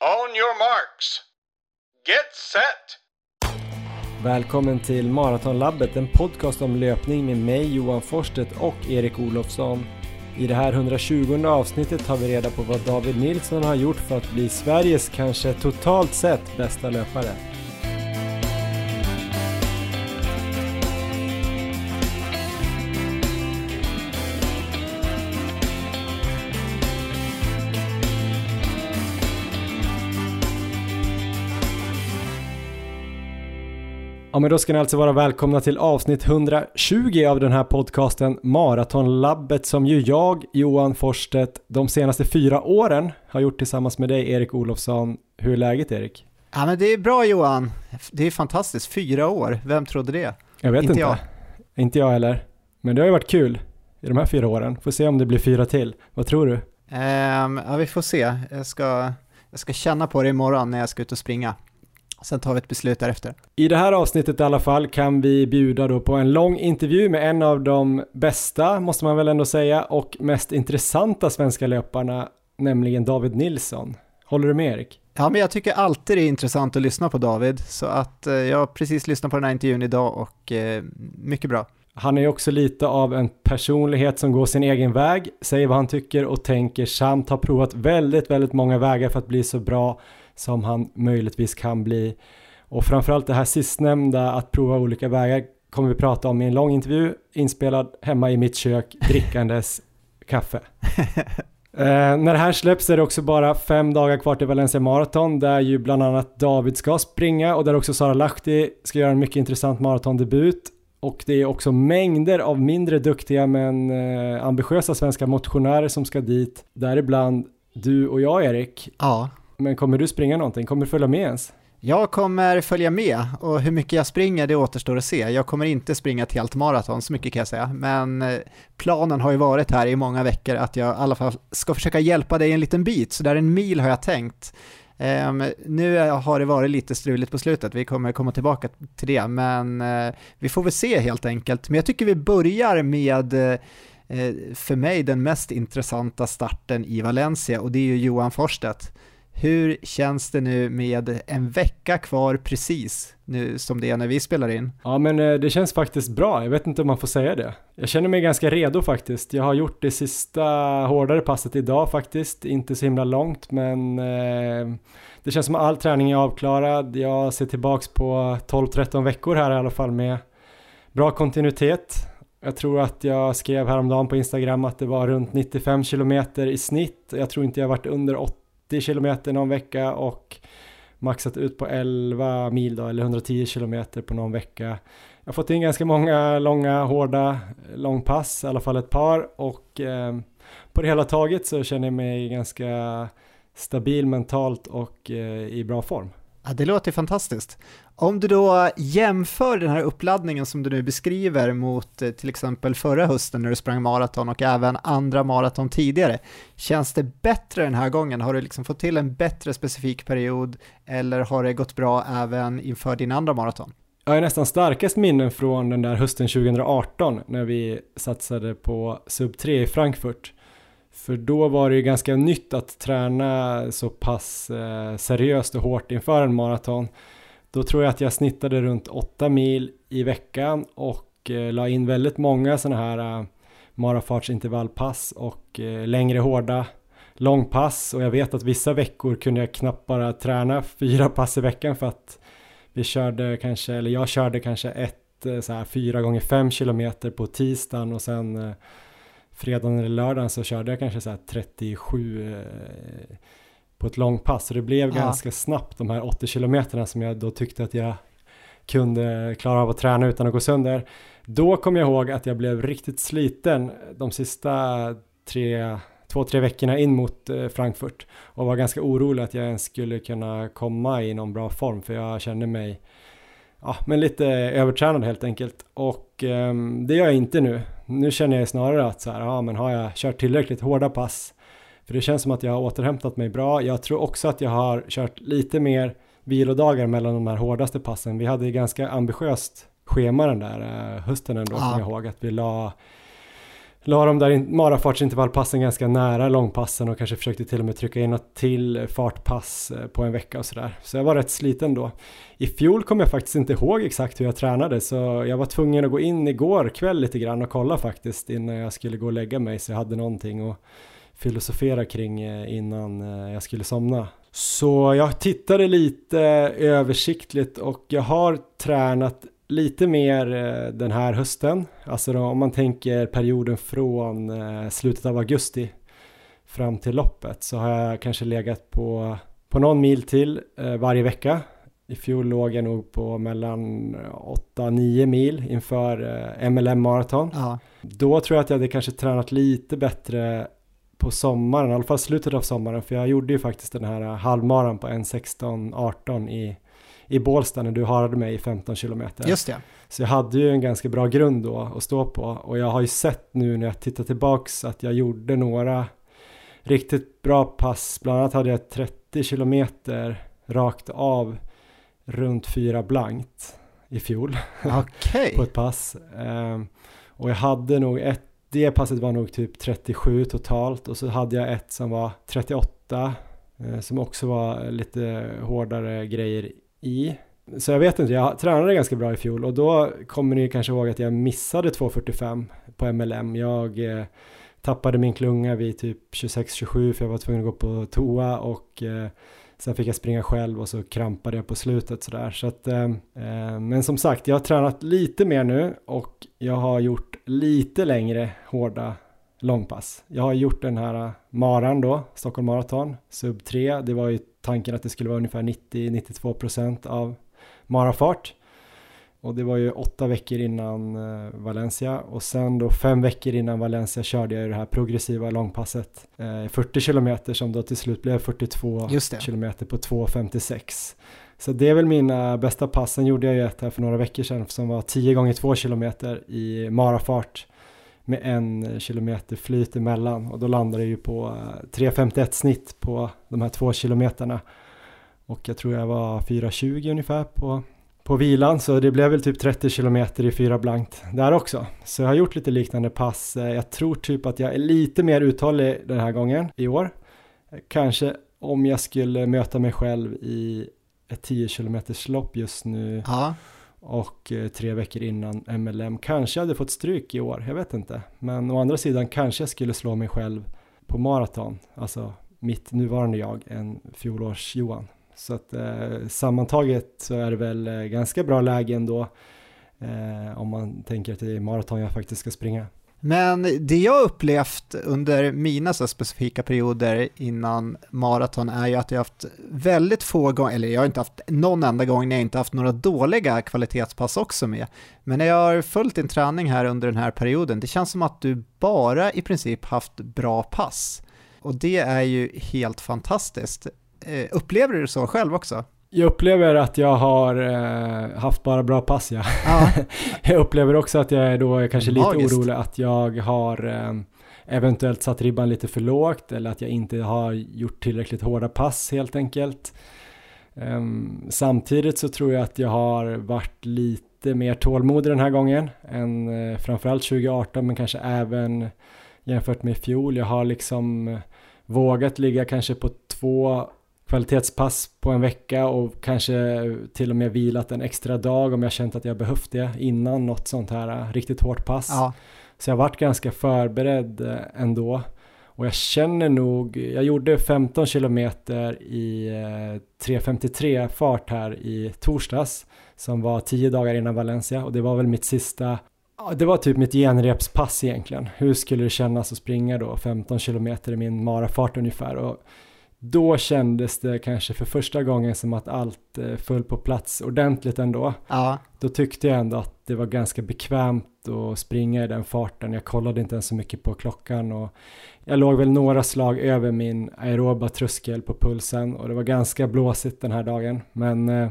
On your marks. Get set! Välkommen till Maratonlabbet, en podcast om löpning med mig Johan Forsstedt och Erik Olofsson. I det här 120 avsnittet tar vi reda på vad David Nilsson har gjort för att bli Sveriges kanske totalt sett bästa löpare. Ja men då ska ni alltså vara välkomna till avsnitt 120 av den här podcasten Maratonlabbet som ju jag, Johan Forsstedt, de senaste fyra åren har gjort tillsammans med dig Erik Olofsson. Hur är läget Erik? Ja men det är bra Johan, det är fantastiskt, fyra år, vem trodde det? Jag vet inte, inte jag. inte jag heller. Men det har ju varit kul i de här fyra åren, får se om det blir fyra till. Vad tror du? Um, ja vi får se, jag ska, jag ska känna på det imorgon när jag ska ut och springa. Sen tar vi ett beslut därefter. I det här avsnittet i alla fall kan vi bjuda då på en lång intervju med en av de bästa, måste man väl ändå säga, och mest intressanta svenska löparna, nämligen David Nilsson. Håller du med Erik? Ja, men jag tycker alltid det är intressant att lyssna på David, så att eh, jag har precis lyssnat på den här intervjun idag och eh, mycket bra. Han är också lite av en personlighet som går sin egen väg, säger vad han tycker och tänker samt har provat väldigt, väldigt många vägar för att bli så bra som han möjligtvis kan bli. Och framförallt det här sistnämnda, att prova olika vägar, kommer vi prata om i en lång intervju inspelad hemma i mitt kök drickandes kaffe. eh, när det här släpps är det också bara fem dagar kvar till Valencia Marathon där ju bland annat David ska springa och där också Sara Lahti ska göra en mycket intressant maratondebut. Och det är också mängder av mindre duktiga men eh, ambitiösa svenska motionärer som ska dit, däribland du och jag Erik. Ja. Men kommer du springa någonting? Kommer du följa med ens? Jag kommer följa med och hur mycket jag springer det återstår att se. Jag kommer inte springa ett helt maraton, så mycket kan jag säga. Men eh, planen har ju varit här i många veckor att jag i alla fall ska försöka hjälpa dig en liten bit, så där en mil har jag tänkt. Um, nu har det varit lite struligt på slutet, vi kommer komma tillbaka till det, men uh, vi får väl se helt enkelt. Men jag tycker vi börjar med uh, för mig den mest intressanta starten i Valencia och det är ju Johan Forsstedt. Hur känns det nu med en vecka kvar precis nu som det är när vi spelar in? Ja men eh, det känns faktiskt bra, jag vet inte om man får säga det. Jag känner mig ganska redo faktiskt. Jag har gjort det sista hårdare passet idag faktiskt, inte så himla långt men eh, det känns som att all träning är avklarad. Jag ser tillbaks på 12-13 veckor här i alla fall med bra kontinuitet. Jag tror att jag skrev häromdagen på Instagram att det var runt 95 kilometer i snitt. Jag tror inte jag varit under 80 80 kilometer någon vecka och maxat ut på 11 mil då, eller 110 kilometer på någon vecka. Jag har fått in ganska många långa, hårda långpass, i alla fall ett par och eh, på det hela taget så känner jag mig ganska stabil mentalt och eh, i bra form. Ja, det låter fantastiskt. Om du då jämför den här uppladdningen som du nu beskriver mot eh, till exempel förra hösten när du sprang maraton och även andra maraton tidigare, känns det bättre den här gången? Har du liksom fått till en bättre specifik period eller har det gått bra även inför din andra maraton? Jag har nästan starkast minnen från den där hösten 2018 när vi satsade på sub 3 i Frankfurt. För då var det ju ganska nytt att träna så pass eh, seriöst och hårt inför en maraton. Då tror jag att jag snittade runt 8 mil i veckan och eh, la in väldigt många sådana här eh, marafartsintervallpass och eh, längre hårda långpass och jag vet att vissa veckor kunde jag knappt bara träna fyra pass i veckan för att vi körde kanske, eller jag körde kanske ett eh, så här fyra gånger fem kilometer på tisdagen och sen eh, fredagen eller lördagen så körde jag kanske så här 37 eh, på ett långpass. Så det blev ja. ganska snabbt de här 80 kilometerna som jag då tyckte att jag kunde klara av att träna utan att gå sönder. Då kom jag ihåg att jag blev riktigt sliten de sista tre, två, tre veckorna in mot eh, Frankfurt och var ganska orolig att jag ens skulle kunna komma i någon bra form för jag kände mig ja, men lite övertränad helt enkelt och um, det gör jag inte nu. Nu känner jag snarare att så här, ja men har jag kört tillräckligt hårda pass för det känns som att jag har återhämtat mig bra. Jag tror också att jag har kört lite mer vilodagar mellan de här hårdaste passen. Vi hade ganska ambitiöst schema den där uh, hösten ändå, ja. kommer jag ihåg, att vi la la de där marafartsintervallpassen ganska nära långpassen och kanske försökte till och med trycka in något till fartpass eh, på en vecka och sådär. Så jag var rätt sliten då. I fjol kom jag faktiskt inte ihåg exakt hur jag tränade så jag var tvungen att gå in igår kväll lite grann och kolla faktiskt innan jag skulle gå och lägga mig så jag hade någonting att filosofera kring eh, innan eh, jag skulle somna. Så jag tittade lite översiktligt och jag har tränat lite mer eh, den här hösten. Alltså då, om man tänker perioden från eh, slutet av augusti fram till loppet så har jag kanske legat på, på någon mil till eh, varje vecka. I fjol låg jag nog på mellan 8-9 mil inför MLM maraton. Ja. Då tror jag att jag hade kanske tränat lite bättre på sommaren, i alla fall slutet av sommaren, för jag gjorde ju faktiskt den här halvmaran på 1.16.18 i i Bålsta när du harade mig i 15 kilometer. Just det. Så jag hade ju en ganska bra grund då att stå på och jag har ju sett nu när jag tittar tillbaks att jag gjorde några riktigt bra pass. Bland annat hade jag 30 kilometer rakt av runt fyra blankt i fjol okay. på ett pass. Um, och jag hade nog ett, det passet var nog typ 37 totalt och så hade jag ett som var 38 eh, som också var lite hårdare grejer i. Så jag vet inte, jag tränade ganska bra i fjol och då kommer ni kanske ihåg att jag missade 2.45 på MLM. Jag eh, tappade min klunga vid typ 26-27 för jag var tvungen att gå på toa och eh, sen fick jag springa själv och så krampade jag på slutet sådär. Så att, eh, eh men som sagt, jag har tränat lite mer nu och jag har gjort lite längre hårda långpass. Jag har gjort den här maran då, Stockholm Marathon, sub 3. Det var ju tanken att det skulle vara ungefär 90-92% av marafart. Och det var ju åtta veckor innan uh, Valencia och sen då fem veckor innan Valencia körde jag det här progressiva långpasset. Uh, 40 kilometer som då till slut blev 42 kilometer på 2.56. Så det är väl mina bästa pass. Sen gjorde jag ju ett här för några veckor sedan som var 10 gånger 2 kilometer i marafart med en kilometer flyt emellan och då landar det ju på eh, 3.51 snitt på de här två kilometerna och jag tror jag var 4.20 ungefär på, på vilan så det blev väl typ 30 kilometer i fyra blankt där också. Så jag har gjort lite liknande pass. Eh, jag tror typ att jag är lite mer uthållig den här gången i år. Eh, kanske om jag skulle möta mig själv i ett 10 kilometers lopp just nu. Ja och eh, tre veckor innan MLM. Kanske hade fått stryk i år, jag vet inte. Men å andra sidan kanske jag skulle slå mig själv på maraton, alltså mitt nuvarande jag, en fjolårs-Johan. Så att eh, sammantaget så är det väl eh, ganska bra läge ändå eh, om man tänker att det är maraton jag faktiskt ska springa. Men det jag upplevt under mina så specifika perioder innan maraton är ju att jag haft väldigt få gånger, eller jag har inte haft någon enda gång när jag inte haft några dåliga kvalitetspass också med. Men när jag har följt din träning här under den här perioden, det känns som att du bara i princip haft bra pass. Och det är ju helt fantastiskt. Eh, upplever du det så själv också? Jag upplever att jag har eh, haft bara bra pass ja. ja. jag upplever också att jag är då kanske lite Magiskt. orolig att jag har eh, eventuellt satt ribban lite för lågt eller att jag inte har gjort tillräckligt hårda pass helt enkelt. Um, samtidigt så tror jag att jag har varit lite mer tålmodig den här gången än uh, framförallt 2018 men kanske även jämfört med i fjol. Jag har liksom uh, vågat ligga kanske på två kvalitetspass på en vecka och kanske till och med vilat en extra dag om jag känt att jag behövt det innan något sånt här äh, riktigt hårt pass. Ja. Så jag varit ganska förberedd äh, ändå. Och jag känner nog, jag gjorde 15 kilometer i 3.53 äh, fart här i torsdags som var 10 dagar innan Valencia och det var väl mitt sista det var typ mitt genrepspass egentligen. Hur skulle det kännas att springa då 15 kilometer i min marafart ungefär? Och då kändes det kanske för första gången som att allt eh, föll på plats ordentligt ändå. Ja. Då tyckte jag ändå att det var ganska bekvämt att springa i den farten. Jag kollade inte ens så mycket på klockan och jag låg väl några slag över min aeroba tröskel på pulsen och det var ganska blåsigt den här dagen. Men eh,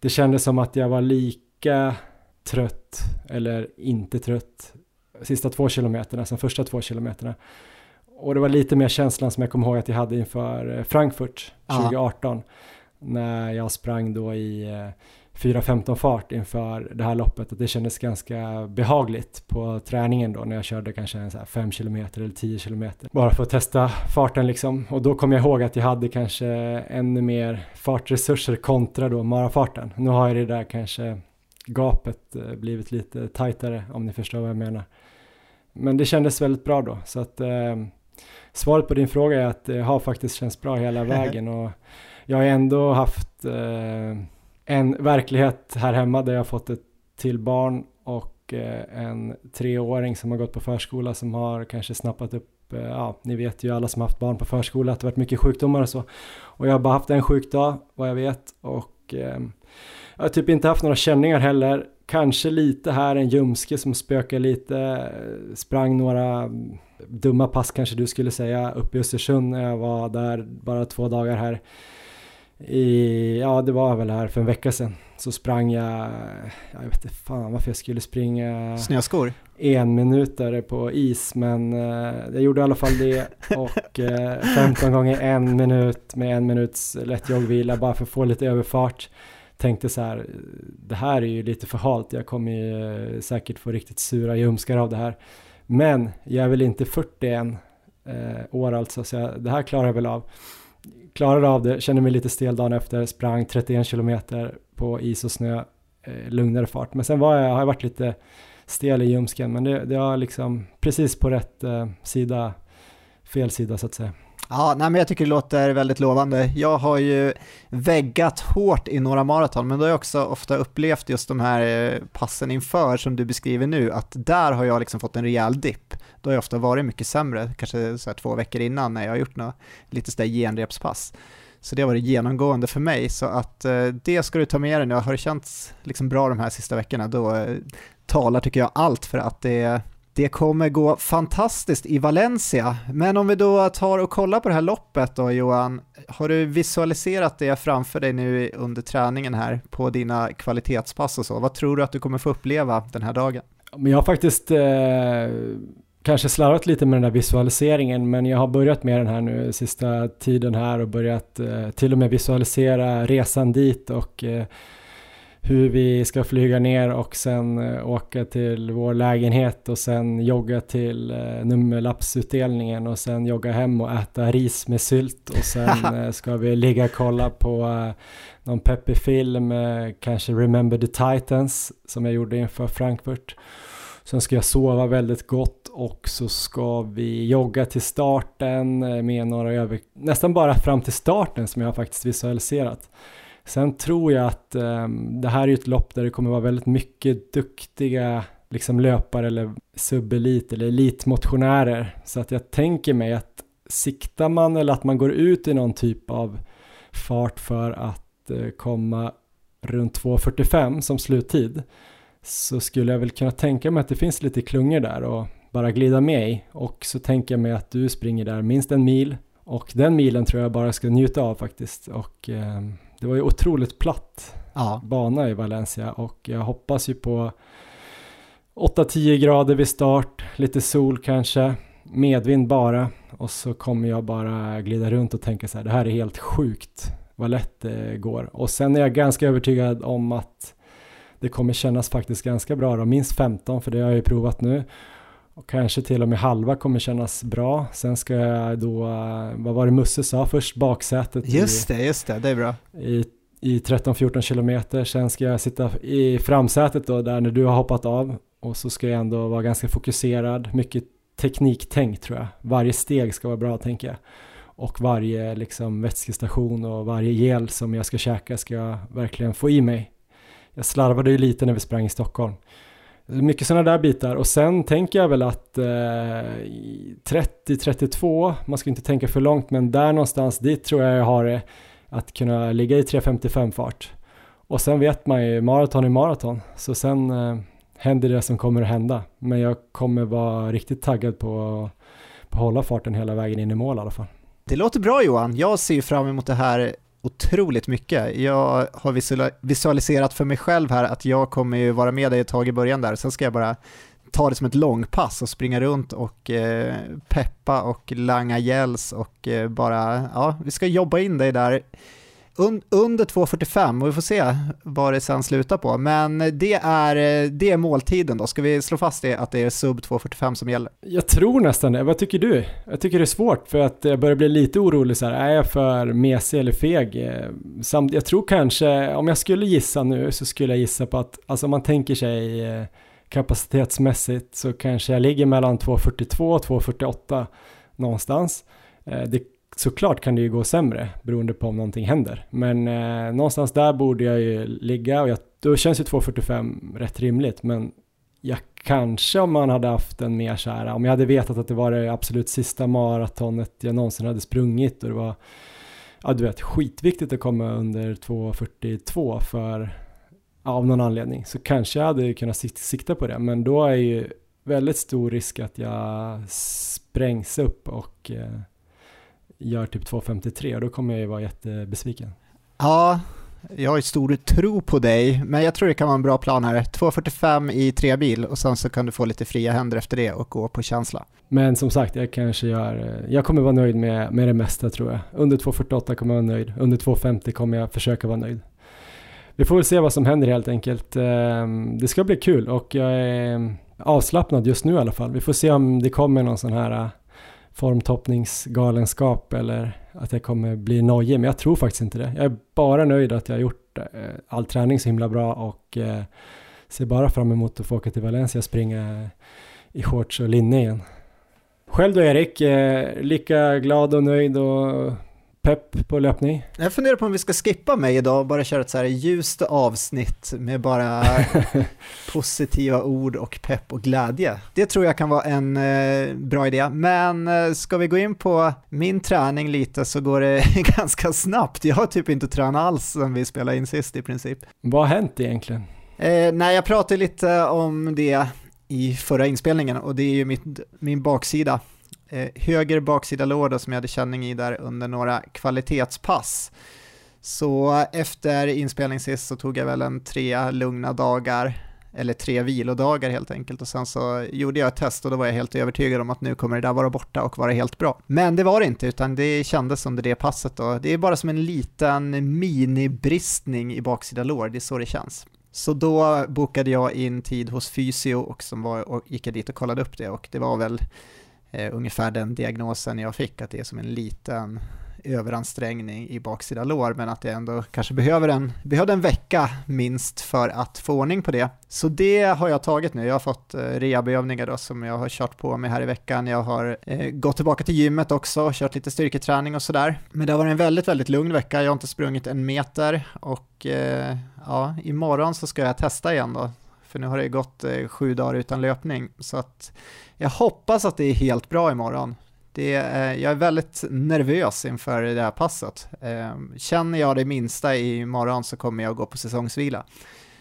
det kändes som att jag var lika trött eller inte trött sista två kilometerna som första två kilometerna. Och det var lite mer känslan som jag kommer ihåg att jag hade inför eh, Frankfurt 2018. Ja. När jag sprang då i 4.15 fart inför det här loppet. Att det kändes ganska behagligt på träningen då när jag körde kanske en så här 5 km eller 10 km. Bara för att testa farten liksom. Och då kom jag ihåg att jag hade kanske ännu mer fartresurser kontra då marafarten. Nu har jag det där kanske gapet eh, blivit lite tajtare om ni förstår vad jag menar. Men det kändes väldigt bra då. Så att eh, svaret på din fråga är att det har faktiskt känts bra hela vägen. Och jag har ändå haft eh, en verklighet här hemma där jag har fått ett till barn och eh, en treåring som har gått på förskola som har kanske snappat upp, eh, ja ni vet ju alla som haft barn på förskola att det varit mycket sjukdomar och så. Och jag har bara haft en sjukdag vad jag vet och eh, jag har typ inte haft några känningar heller. Kanske lite här en ljumske som spökar lite, sprang några dumma pass kanske du skulle säga uppe i Östersund när jag var där bara två dagar här i, ja det var väl här för en vecka sedan så sprang jag, jag vet inte fan varför jag skulle springa Snöskor? En minuter på is men eh, jag gjorde i alla fall det och eh, 15 gånger en minut med en minuts lätt joggvila bara för att få lite överfart. Tänkte så här, det här är ju lite för halt, jag kommer ju säkert få riktigt sura ljumskar av det här. Men jag är väl inte 41 eh, år alltså så jag, det här klarar jag väl av klarade av det, kände mig lite stel dagen efter, sprang 31 kilometer på is och snö, eh, lugnare fart. Men sen var jag, har jag varit lite stel i ljumsken, men det, det har liksom precis på rätt eh, sida, fel sida så att säga. Ja, nej, men jag tycker det låter väldigt lovande. Jag har ju väggat hårt i några maraton, men då har jag också ofta upplevt just de här eh, passen inför som du beskriver nu, att där har jag liksom fått en rejäl dipp. Då har jag ofta varit mycket sämre, kanske så två veckor innan när jag har gjort något lite sådär genrepspass. Så det har varit genomgående för mig, så att eh, det ska du ta med dig nu. Har det känts liksom bra de här sista veckorna, då eh, talar tycker jag allt för att det det kommer gå fantastiskt i Valencia, men om vi då tar och kollar på det här loppet då Johan, har du visualiserat det framför dig nu under träningen här på dina kvalitetspass och så? Vad tror du att du kommer få uppleva den här dagen? Men jag har faktiskt eh, kanske slarvat lite med den där visualiseringen, men jag har börjat med den här nu sista tiden här och börjat eh, till och med visualisera resan dit och eh, hur vi ska flyga ner och sen uh, åka till vår lägenhet och sen jogga till uh, nummerlappsutdelningen och sen jogga hem och äta ris med sylt och sen uh, ska vi ligga och kolla på någon peppig film, kanske Remember the Titans som jag gjorde inför Frankfurt. Sen ska jag sova väldigt gott och så ska vi jogga till starten med några över... Nästan bara fram till starten som jag har faktiskt visualiserat. Sen tror jag att eh, det här är ett lopp där det kommer vara väldigt mycket duktiga liksom löpare eller subelit eller elitmotionärer. Så att jag tänker mig att siktar man eller att man går ut i någon typ av fart för att eh, komma runt 2.45 som sluttid så skulle jag väl kunna tänka mig att det finns lite klungor där och bara glida med i och så tänker jag mig att du springer där minst en mil och den milen tror jag bara ska njuta av faktiskt och eh, det var ju otroligt platt ja. bana i Valencia och jag hoppas ju på 8-10 grader vid start, lite sol kanske, medvind bara och så kommer jag bara glida runt och tänka så här, det här är helt sjukt vad lätt det går. Och sen är jag ganska övertygad om att det kommer kännas faktiskt ganska bra då, minst 15 för det har jag ju provat nu. Och kanske till och med halva kommer kännas bra. Sen ska jag då, vad var det Musse sa först, baksätet. Just det, just det, det är bra. I, i 13-14 kilometer. Sen ska jag sitta i framsätet då, där när du har hoppat av. Och så ska jag ändå vara ganska fokuserad, mycket tekniktänk tror jag. Varje steg ska vara bra tänker jag. Och varje liksom vätskestation och varje gel som jag ska käka ska jag verkligen få i mig. Jag slarvade ju lite när vi sprang i Stockholm. Mycket sådana där bitar och sen tänker jag väl att eh, 30-32, man ska inte tänka för långt men där någonstans dit tror jag jag har det att kunna ligga i 3.55 fart. Och sen vet man ju, maraton är maraton, så sen eh, händer det som kommer att hända. Men jag kommer vara riktigt taggad på, att hålla farten hela vägen in i mål i alla fall. Det låter bra Johan, jag ser fram emot det här otroligt mycket. Jag har visualiserat för mig själv här att jag kommer ju vara med dig ett tag i början där, sen ska jag bara ta det som ett långpass och springa runt och eh, peppa och langa gälls och eh, bara, ja, vi ska jobba in dig där Un, under 2.45 och vi får se vad det sen slutar på. Men det är, det är måltiden då. Ska vi slå fast det att det är sub 2.45 som gäller? Jag tror nästan det. Vad tycker du? Jag tycker det är svårt för att jag börjar bli lite orolig så här. Är jag för mesig eller feg? Eh, samt, jag tror kanske, om jag skulle gissa nu så skulle jag gissa på att, alltså om man tänker sig eh, kapacitetsmässigt så kanske jag ligger mellan 2.42 och 2.48 någonstans. Eh, det såklart kan det ju gå sämre beroende på om någonting händer. Men eh, någonstans där borde jag ju ligga och jag, då känns ju 2.45 rätt rimligt. Men jag kanske om man hade haft en mer så här, om jag hade vetat att det var det absolut sista maratonet jag någonsin hade sprungit och det var, ja du vet, skitviktigt att komma under 2.42 för, av någon anledning, så kanske jag hade kunnat sikta på det. Men då är ju väldigt stor risk att jag sprängs upp och eh, gör typ 2.53 och då kommer jag ju vara jättebesviken. Ja, jag har ju stor tro på dig, men jag tror det kan vara en bra plan här. 2.45 i tre bil och sen så kan du få lite fria händer efter det och gå på känsla. Men som sagt, jag kanske gör, jag kommer vara nöjd med, med det mesta tror jag. Under 2.48 kommer jag vara nöjd, under 2.50 kommer jag försöka vara nöjd. Vi får väl se vad som händer helt enkelt. Ehm, det ska bli kul och jag är avslappnad just nu i alla fall. Vi får se om det kommer någon sån här formtoppningsgalenskap eller att jag kommer bli nojig, men jag tror faktiskt inte det. Jag är bara nöjd att jag har gjort eh, all träning så himla bra och eh, ser bara fram emot att få åka till Valencia och springa i shorts och linne igen. Själv då Erik, eh, lika glad och nöjd och pepp på löpning? Jag funderar på om vi ska skippa mig idag och bara köra ett så här ljust avsnitt med bara positiva ord och pepp och glädje. Det tror jag kan vara en eh, bra idé, men eh, ska vi gå in på min träning lite så går det ganska snabbt. Jag har typ inte tränat alls sen vi spelade in sist i princip. Vad har hänt egentligen? Eh, nej, jag pratade lite om det i förra inspelningen och det är ju mitt, min baksida eh, höger baksida lår som jag hade känning i där under några kvalitetspass. Så efter inspelning sist så tog jag väl en tre lugna dagar, eller tre vilodagar helt enkelt och sen så gjorde jag ett test och då var jag helt övertygad om att nu kommer det där vara borta och vara helt bra. Men det var det inte utan det kändes under det passet då. Det är bara som en liten minibristning i baksida lår, det är så det känns. Så då bokade jag in tid hos fysio och, som var, och gick jag dit och kollade upp det och det var väl eh, ungefär den diagnosen jag fick, att det är som en liten överansträngning i baksida lår, men att jag ändå kanske behöver en, behövde en vecka minst för att få ordning på det. Så det har jag tagit nu. Jag har fått eh, rehabövningar då som jag har kört på med här i veckan. Jag har eh, gått tillbaka till gymmet också, kört lite styrketräning och sådär. Men det har varit en väldigt, väldigt lugn vecka. Jag har inte sprungit en meter och eh, ja, imorgon så ska jag testa igen då för nu har det gått eh, sju dagar utan löpning. Så att jag hoppas att det är helt bra imorgon. Det eh, jag är väldigt nervös inför det här passet. Eh, känner jag det minsta imorgon så kommer jag gå på säsongsvila.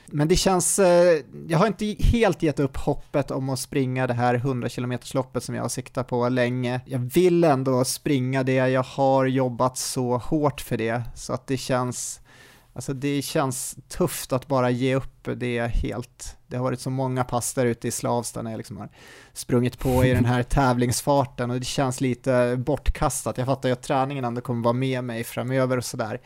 Men det känns, eh, jag har inte helt gett upp hoppet om att springa det här 100 km loppet som jag har siktat på länge. Jag vill ändå springa det, jag har jobbat så hårt för det, så att det känns Alltså det känns tufft att bara ge upp det helt. Det har varit så många pass där ute i Slavsta när jag liksom har sprungit på i den här tävlingsfarten och det känns lite bortkastat. Jag fattar ju att träningen ändå kommer vara med mig framöver och sådär.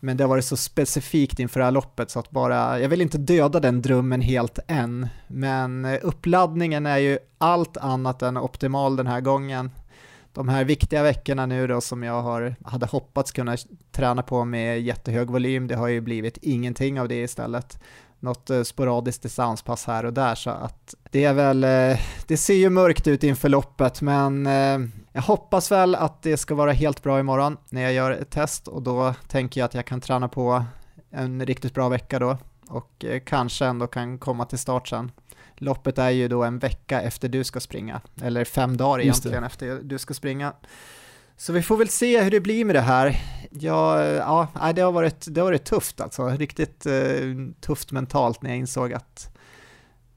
Men det har varit så specifikt inför det här loppet så att bara, jag vill inte döda den drömmen helt än, men uppladdningen är ju allt annat än optimal den här gången de här viktiga veckorna nu då som jag har, hade hoppats kunna träna på med jättehög volym, det har ju blivit ingenting av det istället. Något eh, sporadiskt distanspass här och där så att det är väl, eh, det ser ju mörkt ut inför loppet men eh, jag hoppas väl att det ska vara helt bra imorgon när jag gör ett test och då tänker jag att jag kan träna på en riktigt bra vecka då och kanske ändå kan komma till start sen. Loppet är ju då en vecka efter du ska springa, eller fem dagar egentligen efter du ska springa. Så vi får väl se hur det blir med det här. Ja, ja det, har varit, det har varit tufft alltså, riktigt eh, tufft mentalt när jag insåg att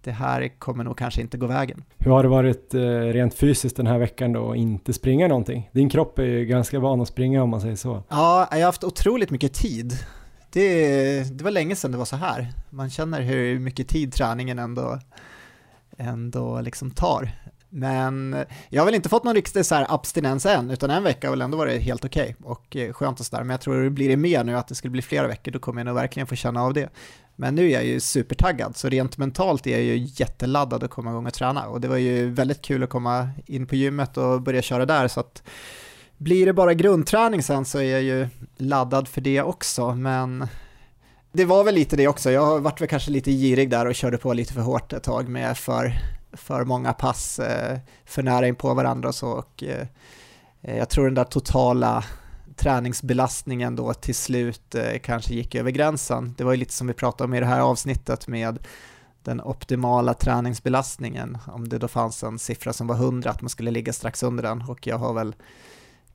det här kommer nog kanske inte gå vägen. Hur har det varit eh, rent fysiskt den här veckan då att inte springa någonting? Din kropp är ju ganska van att springa om man säger så. Ja, jag har haft otroligt mycket tid. Det, det var länge sedan det var så här. Man känner hur mycket tid träningen ändå ändå liksom tar. Men jag har väl inte fått någon riktig så här abstinens än, utan en vecka har väl ändå varit helt okej okay och eh, skönt och sådär. Men jag tror det blir det mer nu, att det skulle bli flera veckor, då kommer jag nog verkligen få känna av det. Men nu är jag ju supertaggad, så rent mentalt är jag ju jätteladdad att komma igång och träna. Och det var ju väldigt kul att komma in på gymmet och börja köra där, så att blir det bara grundträning sen så är jag ju laddad för det också, men det var väl lite det också. Jag varit väl kanske lite girig där och körde på lite för hårt ett tag med för, för många pass eh, för nära in på varandra och så. Och, eh, jag tror den där totala träningsbelastningen då till slut eh, kanske gick över gränsen. Det var ju lite som vi pratade om i det här avsnittet med den optimala träningsbelastningen, om det då fanns en siffra som var 100, att man skulle ligga strax under den och jag har väl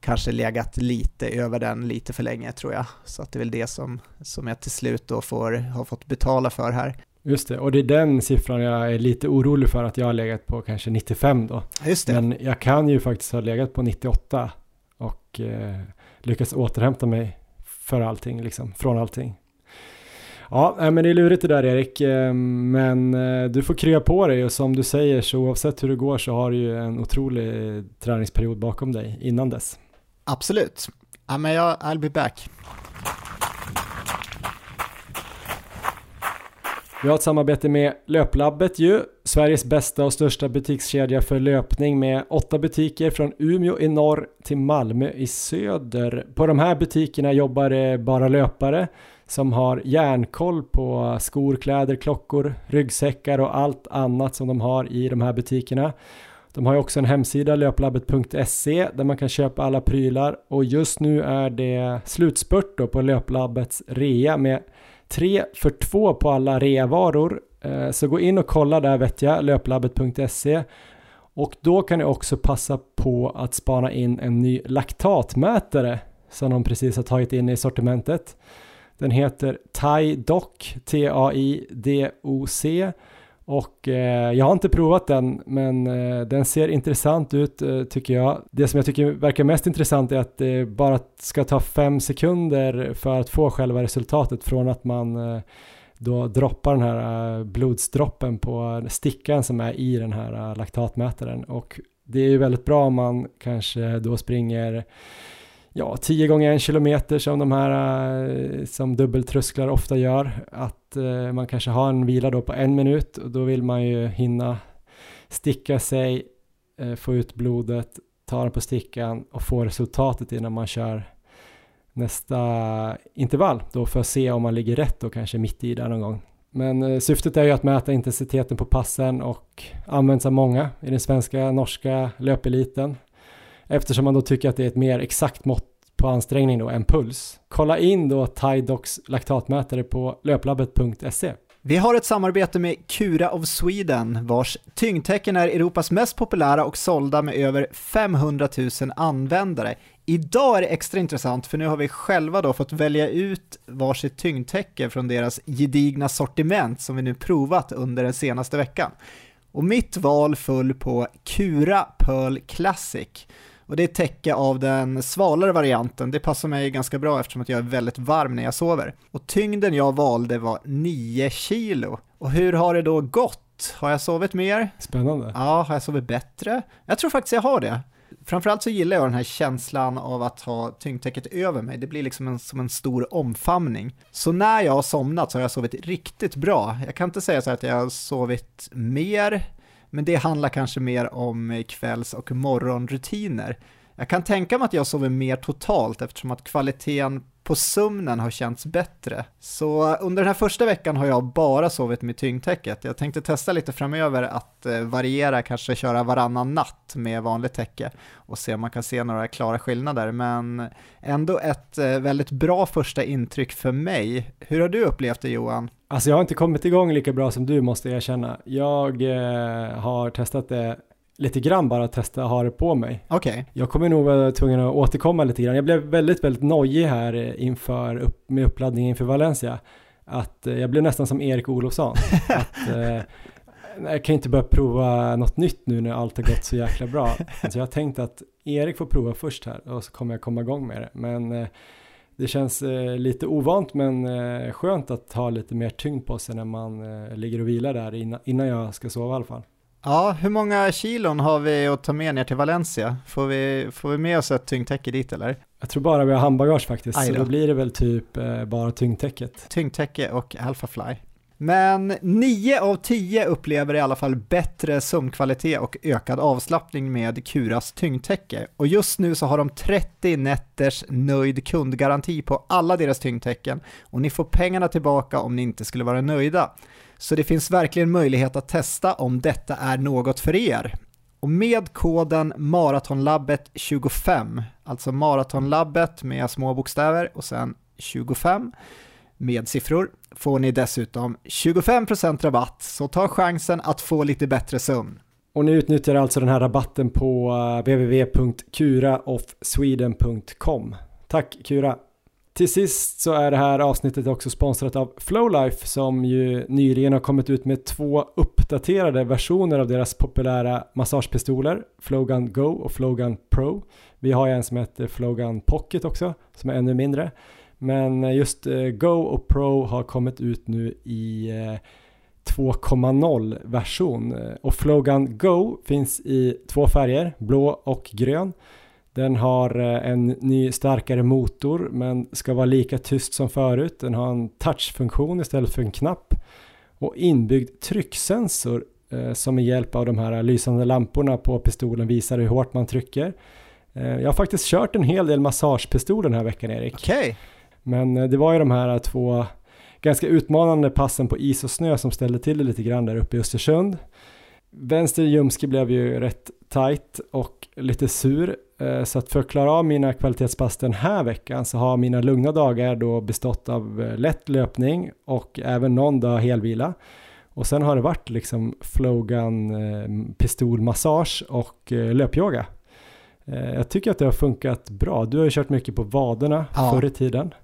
kanske legat lite över den lite för länge tror jag. Så att det är väl det som, som jag till slut då får, har fått betala för här. Just det, och det är den siffran jag är lite orolig för att jag har legat på kanske 95 då. Just det. Men jag kan ju faktiskt ha legat på 98 och eh, lyckats återhämta mig för allting, liksom, från allting. Ja, men det är lurigt det där Erik, eh, men eh, du får krya på dig och som du säger så oavsett hur det går så har du ju en otrolig träningsperiod bakom dig innan dess. Absolut. Ja, men jag, I'll be back. Vi har ett samarbete med Löplabbet ju, Sveriges bästa och största butikskedja för löpning med åtta butiker från Umeå i norr till Malmö i söder. På de här butikerna jobbar det bara löpare som har järnkoll på skor, kläder, klockor, ryggsäckar och allt annat som de har i de här butikerna. De har ju också en hemsida, löplabbet.se, där man kan köpa alla prylar och just nu är det slutspurt då på Löplabbets rea med 3 för 2 på alla reavaror. Eh, så gå in och kolla där vet jag, löplabbet.se och då kan ni också passa på att spana in en ny laktatmätare som de precis har tagit in i sortimentet. Den heter TaiDoc, T-A-I-D-O-C och eh, jag har inte provat den, men eh, den ser intressant ut eh, tycker jag. Det som jag tycker verkar mest intressant är att det bara ska ta fem sekunder för att få själva resultatet från att man eh, då droppar den här eh, blodsdroppen på stickan som är i den här eh, laktatmätaren. Och det är ju väldigt bra om man kanske då springer ja, 10 gånger en kilometer som de här eh, som dubbeltrösklar ofta gör. Att eh, man kanske har en vila då på en minut och då vill man ju hinna sticka sig, eh, få ut blodet, ta den på stickan och få resultatet innan man kör nästa intervall då för att se om man ligger rätt och kanske mitt i där någon gång. Men syftet är ju att mäta intensiteten på passen och används av många i den svenska, norska löpeliten eftersom man då tycker att det är ett mer exakt mått på ansträngning då än puls. Kolla in då Tidox laktatmätare på löplabbet.se. Vi har ett samarbete med Cura of Sweden vars tyngdtecken är Europas mest populära och sålda med över 500 000 användare. Idag är det extra intressant för nu har vi själva då fått välja ut varsitt tyngdtäcke från deras gedigna sortiment som vi nu provat under den senaste veckan. Och mitt val föll på Cura Pearl Classic och det är täcke av den svalare varianten, det passar mig ganska bra eftersom att jag är väldigt varm när jag sover. Och tyngden jag valde var 9 kilo. Och hur har det då gått? Har jag sovit mer? Spännande. Ja, har jag sovit bättre? Jag tror faktiskt jag har det. Framförallt så gillar jag den här känslan av att ha tyngdtäcket över mig. Det blir liksom en, som en stor omfamning. Så när jag har somnat så har jag sovit riktigt bra. Jag kan inte säga så att jag har sovit mer, men det handlar kanske mer om eh, kvälls och morgonrutiner. Jag kan tänka mig att jag sover mer totalt eftersom att kvaliteten på sömnen har känts bättre. Så under den här första veckan har jag bara sovit med tyngdtäcket. Jag tänkte testa lite framöver att eh, variera, kanske köra varannan natt med vanligt täcke och se om man kan se några klara skillnader. Men ändå ett eh, väldigt bra första intryck för mig. Hur har du upplevt det Johan? Alltså jag har inte kommit igång lika bra som du måste jag erkänna. Jag eh, har testat det lite grann bara testa att ha det på mig. Okay. Jag kommer nog vara tvungen att återkomma lite grann. Jag blev väldigt, väldigt nojig här eh, inför, upp, med uppladdningen inför Valencia. Att eh, jag blev nästan som Erik Olofsson. att, eh, jag kan inte börja prova något nytt nu när allt har gått så jäkla bra. Så jag har tänkt att Erik får prova först här och så kommer jag komma igång med det. Men eh, det känns eh, lite ovant men eh, skönt att ha lite mer tyngd på sig när man ligger och vilar där innan, innan jag ska sova i alla fall. Ja, hur många kilon har vi att ta med ner till Valencia? Får vi, får vi med oss ett tyngdtäcke dit eller? Jag tror bara vi har handbagage faktiskt, Aj så då. då blir det väl typ eh, bara tyngdtäcket. Tyngdtäcke och Alphafly. Men 9 av 10 upplever i alla fall bättre sömnkvalitet och ökad avslappning med Kuras tyngdtäcke. Och just nu så har de 30 nätters nöjd kundgaranti på alla deras tyngdtäcken och ni får pengarna tillbaka om ni inte skulle vara nöjda. Så det finns verkligen möjlighet att testa om detta är något för er. Och med koden maratonlabbet25, alltså maratonlabbet med små bokstäver och sen 25 med siffror, får ni dessutom 25% rabatt, så ta chansen att få lite bättre sömn. Och ni utnyttjar alltså den här rabatten på eh, www.kuraoffsweden.com. Tack Kura! Till sist så är det här avsnittet också sponsrat av Flowlife som ju nyligen har kommit ut med två uppdaterade versioner av deras populära massagepistoler, Flowgun Go och Flowgun Pro. Vi har ju en som heter Flowgun Pocket också, som är ännu mindre. Men eh, just eh, Go och Pro har kommit ut nu i eh, 2.0 version och Flowgun Go finns i två färger, blå och grön. Den har eh, en ny starkare motor men ska vara lika tyst som förut. Den har en touchfunktion istället för en knapp och inbyggd trycksensor eh, som med hjälp av de här lysande lamporna på pistolen visar hur hårt man trycker. Eh, Jag har faktiskt kört en hel del massagepistol den här veckan Erik. Okej, Men eh, det var ju de här två ganska utmanande passen på is och snö som ställde till det lite grann där uppe i Östersund. Vänster ljumske blev ju rätt tight och lite sur. Eh, Så att för att klara av mina kvalitetspass den här veckan så har mina lugna dagar då bestått av eh, lätt löpning och även någon dag helvila. Och sen har det varit liksom flogan eh, pistolmassage och löpyoga. Jag tycker att det har funkat bra. Du har ju kört mycket på vaderna Ja. förr i tiden.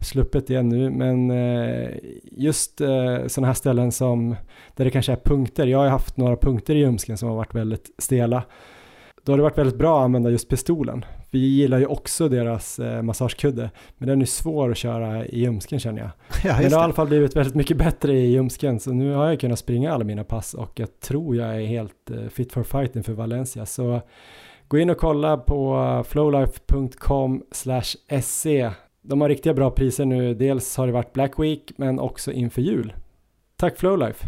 Sluppet igen nu, men eh, just eh, sådana här ställen som där det kanske är punkter. Jag har haft några punkter i ljumsken som har varit väldigt stela. Då har det varit väldigt bra att använda just pistolen. Vi gillar ju också deras eh, massagekudde, men den är svår att köra i ljumsken känner jag. ja Men det har i alla fall blivit väldigt mycket bättre i ljumsken, så nu har jag kunnat springa alla mina pass och jag tror jag är helt fit for fighting för Valencia. Så gå in och kolla på flowlife.com se. De har riktiga bra priser nu. Dels har det varit Black Week, men också inför jul. Tack Flowlife!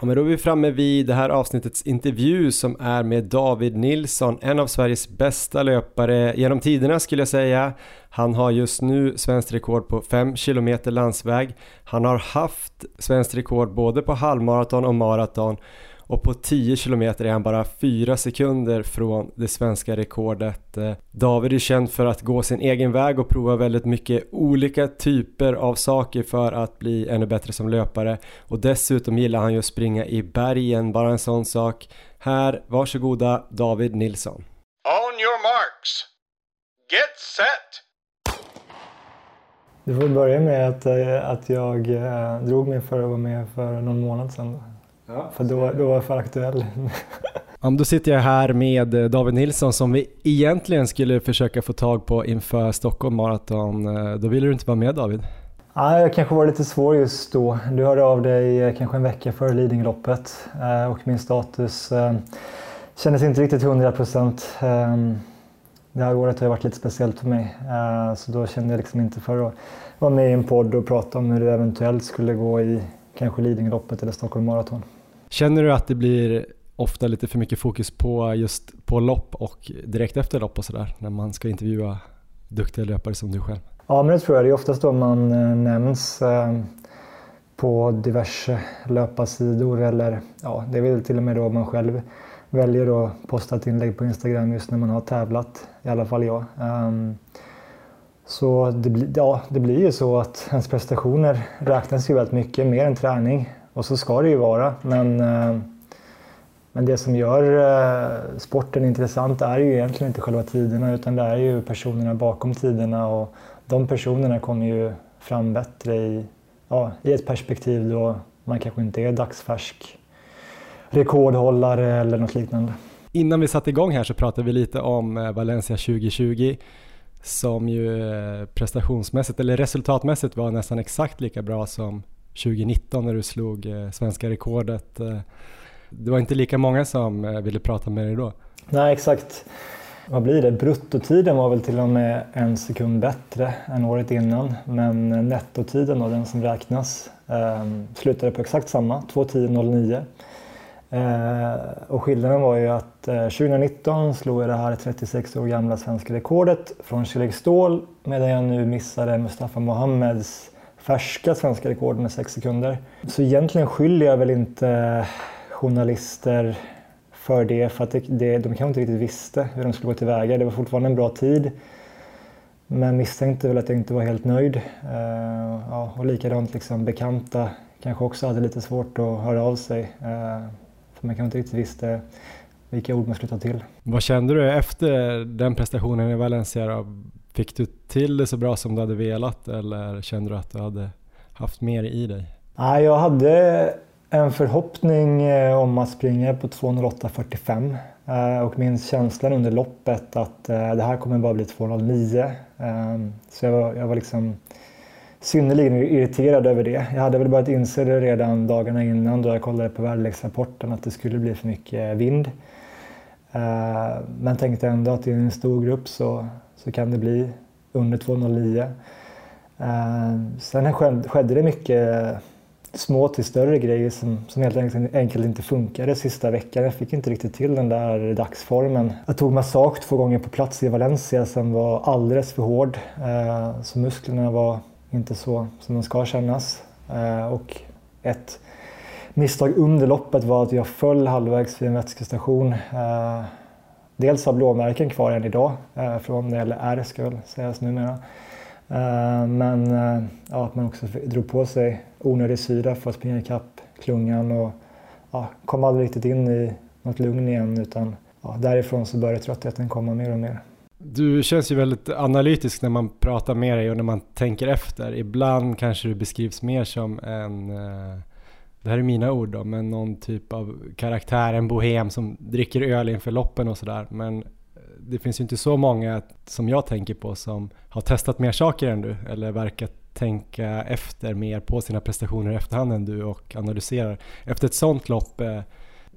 Ja, men då är vi framme vid det här avsnittets intervju som är med David Nilsson, en av Sveriges bästa löpare genom tiderna skulle jag säga. Han har just nu svenskt rekord på 5 km landsväg. Han har haft svenskt rekord både på halvmaraton och maraton och på 10 km är han bara 4 sekunder från det svenska rekordet. Eh, David är känd för att gå sin egen väg och prova väldigt mycket olika typer av saker för att bli ännu bättre som löpare och dessutom gillar han ju att springa i bergen, bara en sån sak. Här, varsågoda David Nilsson. On your marks. Get set. Du får börja med att, eh, att jag eh, drog mig för att vara med för någon månad sedan. För då, då var jag för aktuell. Ja, då sitter jag här med eh, David Nilsson som vi egentligen skulle försöka få tag på inför Stockholm Marathon. Eh, Då ville du inte vara med David. Ja, jag kanske var lite svår just då. Du hörde av dig eh, kanske en vecka före Lidingöloppet och min status kändes inte riktigt 100 procent. Eh, Det här året har ju varit lite speciellt för mig så då kände jag liksom inte för att vara med i en podd och prata om hur det eventuellt skulle gå i kanske Lidingöloppet eller Stockholm Marathon. Känner du att det blir ofta lite för mycket fokus på just på lopp och direkt efter lopp och sådär när man ska intervjua duktiga löpare som du själv? Ja, men det tror jag. Det är oftast då man eh, nämns eh, på diverse löparsidor eller ja, det är väl till och med då man själv väljer att posta ett inlägg på Instagram just när man har tävlat, i alla fall jag. Ehm, så det, ja, det blir ju så att ens prestationer räknas ju väldigt mycket mer än träning och så ska det ju vara. Men, eh, men det som gör eh, sporten intressant är ju egentligen inte själva tiderna utan det är ju personerna bakom tiderna och de personerna kommer ju fram bättre i, ja, i ett perspektiv då man kanske inte är dagsfärsk rekordhållare eller något liknande. Innan vi satte igång här så pratade vi lite om eh, Valencia 2020 som ju prestationsmässigt eller resultatmässigt var nästan exakt lika bra som 2019 när du slog eh, svenska rekordet. Eh, det var inte lika många som eh, ville prata med dig då. Nej, exakt. Vad blir det? Bruttotiden var väl till och med en sekund bättre än året innan. Men eh, nettotiden, då, den som räknas, eh, slutade på exakt samma, 2.10.09. Eh, och skillnaden var ju att eh, 2019 slog jag det här 36 år gamla svenska rekordet från Kjell Ståhl medan jag nu missade Mustafa Mohammeds färska svenska rekord med 6 sekunder. Så egentligen skyller jag väl inte journalister för det, för att det, det, de kanske inte riktigt visste hur de skulle gå tillväga. Det var fortfarande en bra tid, men misstänkte väl att jag inte var helt nöjd. Uh, ja, och likadant liksom bekanta kanske också hade lite svårt att höra av sig, uh, för man kanske inte riktigt visste vilka ord man skulle ta till. Vad kände du efter den prestationen i Valencia? Fick du till det så bra som du hade velat eller kände du att du hade haft mer i dig? Nej, jag hade en förhoppning eh, om att springa på 2.08.45 eh, och min känsla under loppet att eh, det här kommer bara bli 2.09. Ehm, så jag var, jag var liksom synnerligen irriterad över det. Jag hade väl börjat inse det redan dagarna innan då jag kollade på väderleksrapporten att det skulle bli för mycket vind. Men tänkte ändå att i en stor grupp så, så kan det bli under 2.09. Eh, sen skedde det mycket små till större grejer som, som helt enkelt inte funkade sista veckan. Jag fick inte riktigt till den där dagsformen. Jag tog massage två gånger på plats i Valencia som var alldeles för hård. Eh, så musklerna var inte så som de ska kännas. Eh, och ett misstag under loppet var att jag föll halvvägs vid en vätskestation. Eh, dels har blåmärken kvar än idag eh, från det gäller R ska väl sägas numera. Eh, men eh, ja, att man också drog på sig onödig syra för att springa ikapp klungan och ja, kom aldrig riktigt in i något lugn igen utan ja, därifrån så började tröttheten komma mer och mer. Du känns ju väldigt analytisk när man pratar med dig och när man tänker efter. Ibland kanske du beskrivs mer som en, eh, det här är mina ord då, men någon typ av karaktär, en bohem som dricker öl inför loppen och sådär. Men eh, det finns ju inte så många som jag tänker på som har testat mer saker än du eller verkar tänka efter mer på sina prestationer i efterhand än du och analyserar. Efter ett sånt lopp, eh,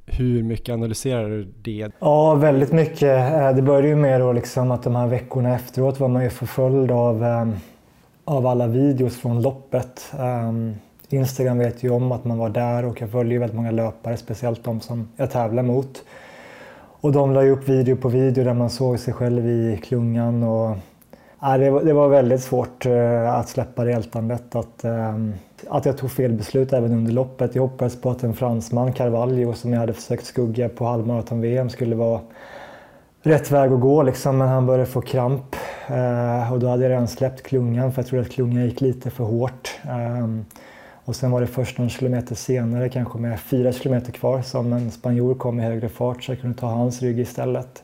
hur mycket analyserar du det? Ja, väldigt mycket. Eh, det började ju med då liksom att de här veckorna efteråt var man ju förföljd av, av alla videos från loppet. Ehm, Instagram vet ju om att man var där och jag följer väldigt många löpare, speciellt de som jag tävlar mot. Och de la ju upp video på video där man såg sig själv i klungan. Och, ja, det, var, det var väldigt svårt eh, att släppa det ältandet. Att, eh, att jag tog fel beslut även under loppet. Jag hoppades på att en fransman, Carvalho, som jag hade försökt skugga på halvmaraton-VM skulle vara rätt väg att gå liksom, men han började få kramp. Eh, och då hade jag redan släppt klungan för jag trodde att klungan gick lite för hårt. Ehm, och sen var det först någon kilometer senare, kanske med fyra kilometer kvar, som en spanjor kom i högre fart så jag kunde ta hans rygg istället.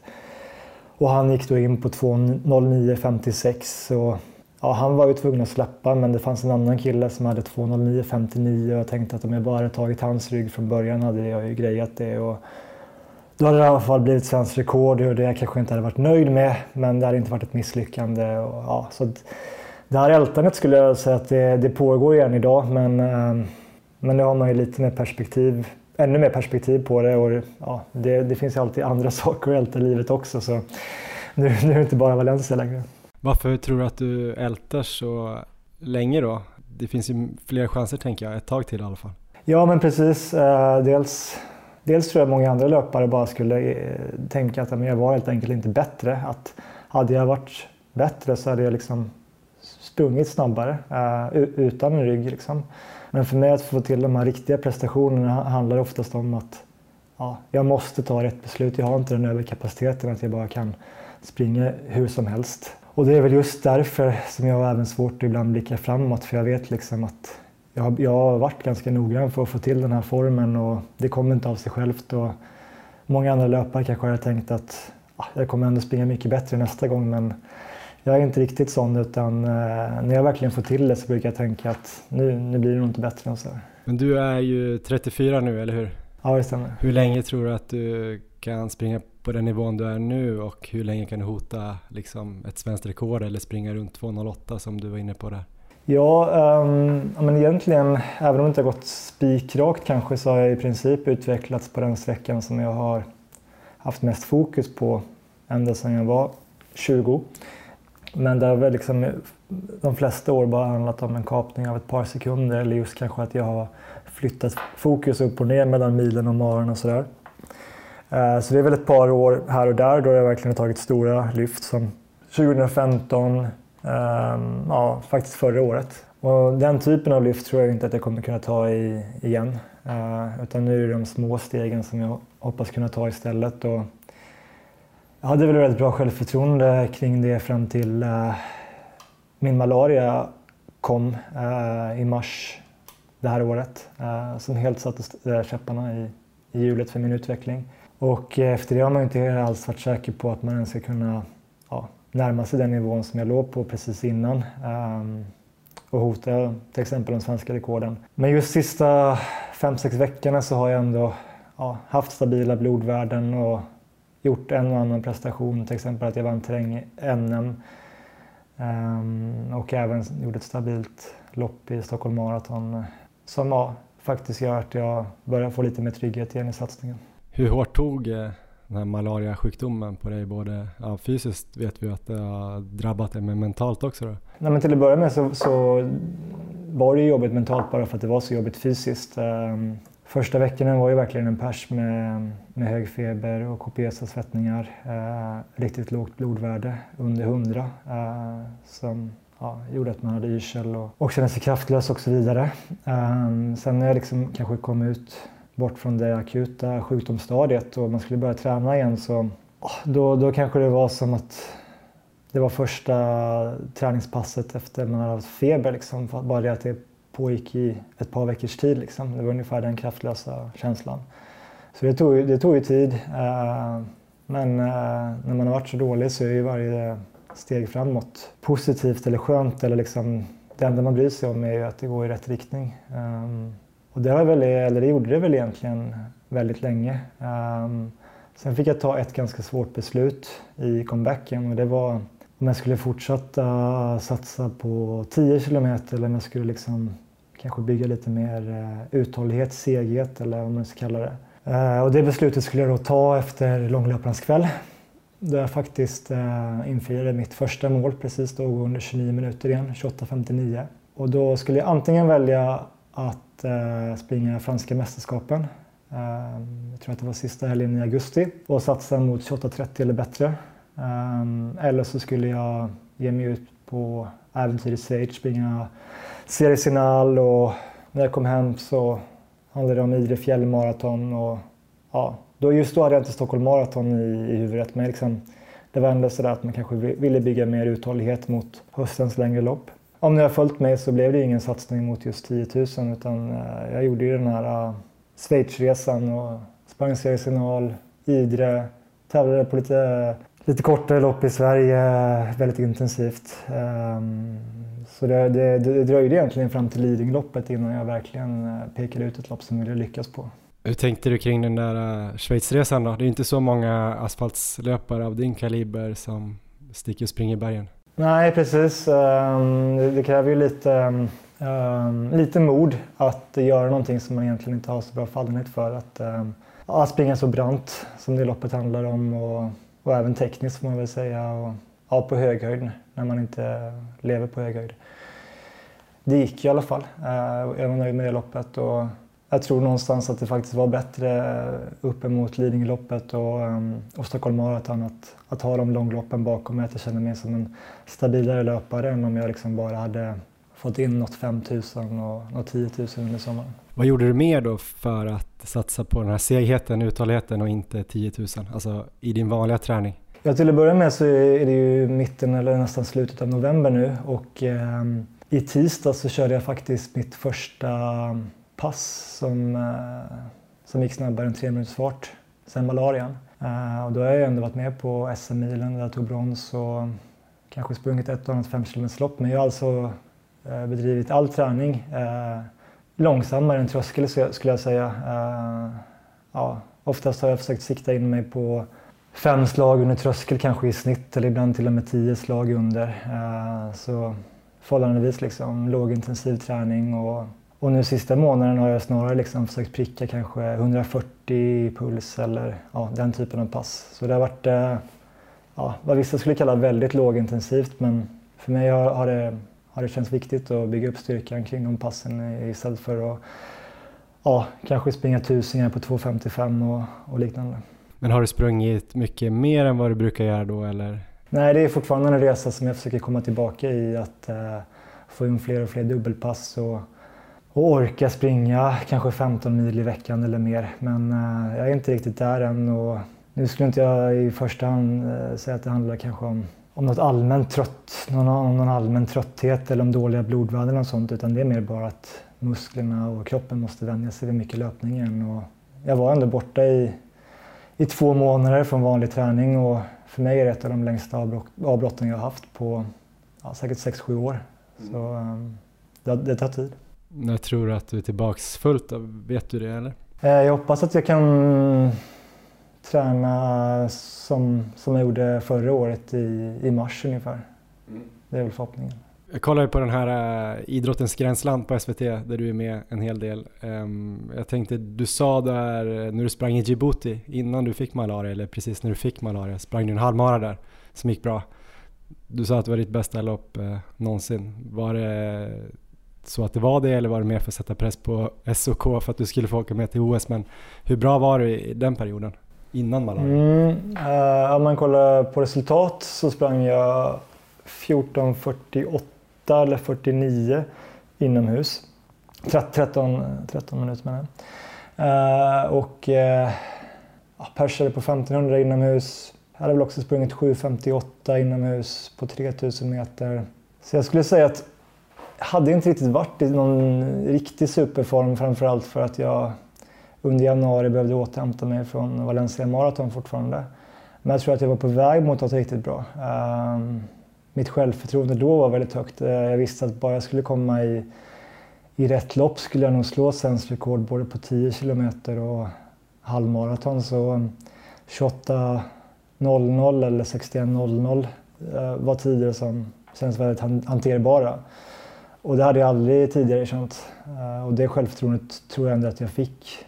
Och han gick då in på 2.09.56 ja, han var ju tvungen att släppa men det fanns en annan kille som hade 2.09.59 och jag tänkte att om jag bara hade tagit hans rygg från början hade jag ju grejat det. Och då hade det i alla fall blivit svenskt rekord och det jag kanske inte hade varit nöjd med men det hade inte varit ett misslyckande. Och, ja, så det här ältandet skulle jag säga att det, det pågår igen idag men, eh, men nu har man ju lite mer perspektiv, ännu mer perspektiv på det och ja, det, det finns ju alltid andra saker att älta i livet också så nu, nu är det inte bara Valencia längre. Varför tror du att du ältar så länge då? Det finns ju fler chanser tänker jag, ett tag till i alla fall. Ja men precis. Eh, dels, dels tror jag många andra löpare bara skulle eh, tänka att jag var helt enkelt inte bättre. Att hade jag varit bättre så hade jag liksom sprungit snabbare uh, utan en rygg. Liksom. Men för mig att få till de här riktiga prestationerna handlar oftast om att ja, jag måste ta rätt beslut. Jag har inte den överkapaciteten att jag bara kan springa hur som helst. Och det är väl just därför som jag har även svårt att ibland blicka framåt för jag vet liksom att jag har, jag har varit ganska noggrann för att få till den här formen och det kommer inte av sig självt. Och många andra löpare kanske har tänkt att ja, jag kommer ändå springa mycket bättre nästa gång men jag är inte riktigt sån utan eh, när jag verkligen får till det så brukar jag tänka att nu, nu blir det nog inte bättre än så. Men du är ju 34 nu, eller hur? Ja, det stämmer. Hur länge tror du att du kan springa på den nivån du är nu och hur länge kan du hota liksom, ett svenskt rekord eller springa runt 2.08 som du var inne på där? Ja, um, men egentligen, även om det inte har gått spikrakt kanske, så har jag i princip utvecklats på den sträckan som jag har haft mest fokus på ända sedan jag var 20. Men det har väl liksom de flesta år bara handlat om en kapning av ett par sekunder eller just kanske att jag har flyttat fokus upp och ner mellan milen och maren och sådär. Eh, så det är väl ett par år här och där då jag verkligen har tagit stora lyft som 2015, ehm, ja faktiskt förra året. Och den typen av lyft tror jag inte att jag kommer kunna ta i, igen. Eh, utan nu är det de små stegen som jag hoppas kunna ta istället. Och jag hade väl väldigt bra självförtroende kring det fram till uh, min malaria kom uh, i mars det här året. Uh, som helt satte käpparna i, i hjulet för min utveckling. Och efter det har man inte alls varit säker på att man ens ska kunna ja, närma sig den nivån som jag låg på precis innan. Um, och hota till exempel de svenska rekorden. Men just sista fem sex veckorna så har jag ändå ja, haft stabila blodvärden och gjort en och annan prestation, till exempel att jag vann terräng-NM um, ehm, och även gjorde ett stabilt lopp i Stockholm Marathon som ja, faktiskt gör att jag börjar få lite mer trygghet igen i satsningen. Hur hårt tog eh, den här malariasjukdomen på dig? Både ja, fysiskt vet vi att det har drabbat dig, men mentalt också? Då? Nej, men till att börja med så, så var det jobbigt mentalt bara för att det var så jobbigt fysiskt. Första veckorna var ju verkligen en pers med, med hög feber och kopiösa svettningar. Eh, riktigt lågt blodvärde, under 100, eh, som ja, gjorde att man hade yrsel och, och kände sig kraftlös och så vidare. Eh, sen när jag liksom kanske kom ut bort från det akuta sjukdomsstadiet och man skulle börja träna igen så då, då kanske det var som att det var första träningspasset efter man hade haft feber. Liksom, bara det att det pågick i ett par veckors tid. Liksom. Det var ungefär den kraftlösa känslan. Så det tog, det tog ju tid. Eh, men eh, när man har varit så dålig så är ju varje steg framåt positivt eller skönt. Eller liksom, det enda man bryr sig om är ju att det går i rätt riktning. Eh, och det, har väl, eller det gjorde det väl egentligen väldigt länge. Sen fick jag ta ett ganska svårt beslut i comebacken och det var om jag skulle fortsätta satsa på 10 kilometer eller om jag skulle liksom kanske bygga lite mer eh, uthållighet, seghet eller vad man ska kalla det. Eh, och det beslutet skulle jag då ta efter långlöparens kväll. Då jag faktiskt eh, infriade mitt första mål precis då, under 29 minuter igen, 28.59. Och då skulle jag antingen välja att springa franska mästerskapen. Jag tror att det var sista helgen i augusti och satsa mot 28.30 eller bättre. Eller så skulle jag ge mig ut på äventyr i Schweiz, springa seriesignal och när jag kom hem så handlade det om Idre fjällmaraton och ja, då, just då hade jag inte Stockholm Marathon i, i huvudet men liksom, det var ändå sådär att man kanske ville bygga mer uthållighet mot höstens längre lopp. Om ni har följt mig så blev det ingen satsning mot just 10 000 utan eh, jag gjorde ju den här uh, Schweizresan och sprang seriesignal, Idre, tävlade på lite, eh, lite kortare lopp i Sverige väldigt intensivt. Um, så det, det, det dröjde egentligen fram till Lidingöloppet innan jag verkligen eh, pekade ut ett lopp som jag ville lyckas på. Hur tänkte du kring den där uh, Schweizresan då? Det är inte så många asfaltslöpare av din kaliber som sticker och springer i bergen. Nej, precis. Um, det, kräver ju lite, um, lite mod att göra någonting som man egentligen inte har så bra fallenhet för. Att, att springa så brant som det loppet handlar om och, och även tekniskt får man väl säga. Och, ja, på hög höjd när man inte lever på hög höjd. Det gick i alla fall. Eh, jag var nöjd med det loppet och jag tror någonstans att det faktiskt var bättre uppemot Lidingöloppet och, eh, och Stockholm Marathon att, att ha de långloppen bakom mig. Att jag kände mig som en stabilare löpare än om jag liksom bara hade fått in något 5000 och något 10 000 under sommaren. Vad gjorde du mer då för att satsa på den här segheten, uthålligheten och inte 10 000? Alltså i din vanliga träning? Ja, till att börja med så är det ju mitten eller nästan slutet av november nu och eh, i tisdag så körde jag faktiskt mitt första pass som, eh, som gick snabbare än tre minuters fart sen malarian. Eh, och då har jag ändå varit med på SM-milen där jag tog brons och kanske sprungit ett och annat femkilometerslopp men jag har alltså eh, bedrivit all träning eh, långsammare än tröskel skulle jag säga. Eh, ja, oftast har jag försökt sikta in mig på fem slag under tröskel kanske i snitt eller ibland till och med tio slag under. Eh, så förhållandevis liksom lågintensiv träning och, och nu sista månaden har jag snarare liksom försökt pricka kanske 140 puls eller ja, den typen av pass. Så det har varit eh, ja, vad vissa skulle kalla väldigt lågintensivt men för mig har, har, det, har det känts viktigt att bygga upp styrkan kring de passen istället för att ja, kanske springa tusingar på 2.55 och, och liknande. Men har du sprungit mycket mer än vad du brukar göra då eller? Nej, det är fortfarande en resa som jag försöker komma tillbaka i. Att eh, få in fler och fler dubbelpass och, och orka springa kanske 15 mil i veckan eller mer. Men eh, jag är inte riktigt där än. Och nu skulle inte jag i första hand eh, säga att det handlar kanske om, om något allmänt trött, någon, någon allmän trötthet eller om dåliga blodvärden eller sånt. Utan det är mer bara att musklerna och kroppen måste vänja sig vid mycket löpning igen. Och jag var ändå borta i, i två månader från vanlig träning och för mig är det ett av de längsta avbrotten jag har haft på ja, säkert 6-7 år. Så um, det, det tar tid. När tror du att du är tillbaks fullt? Vet du det eller? Eh, jag hoppas att jag kan träna som, som jag gjorde förra året i, i mars ungefär. Mm. Det är väl förhoppningen. Jag kollar ju på den här uh, Idrottens gränsland på SVT där du är med en hel del. Um, jag tänkte, du sa där eh, när du sprang i Djibouti innan du fick malaria, eller precis när du fick malaria, sprang du en halvmara där som gick bra. Du sa att det var ditt bästa lopp uh, någonsin. Var det så att det var det eller var det mer för att sätta press på SOK för att du skulle få åka med till OS? Men hur bra var du i den perioden? Innan malaria? Mm, eh, om man kollar på resultat så sprang jag 14.48 eller 49 inomhus. 13, 13 minuter menar jag. Eh, och eh, persade på 1500 inomhus. Jag hade väl också sprungit 7.58 inomhus på 3000 meter. Så jag skulle säga att jag hade inte riktigt varit i någon riktig superform framförallt för att jag under januari behövde jag återhämta mig från Valencia Marathon fortfarande. Men jag tror att jag var på väg mot något riktigt bra. Ehm, mitt självförtroende då var väldigt högt. Eh, jag visste att bara jag skulle komma i, i rätt lopp skulle jag nog slå svenskt rekord både på 10 kilometer och halvmaraton. Så 28.00 eller 61.00 eh, var tider som känns väldigt hanterbara. Och det hade jag aldrig tidigare känt. Eh, och det självförtroendet tror jag ändå att jag fick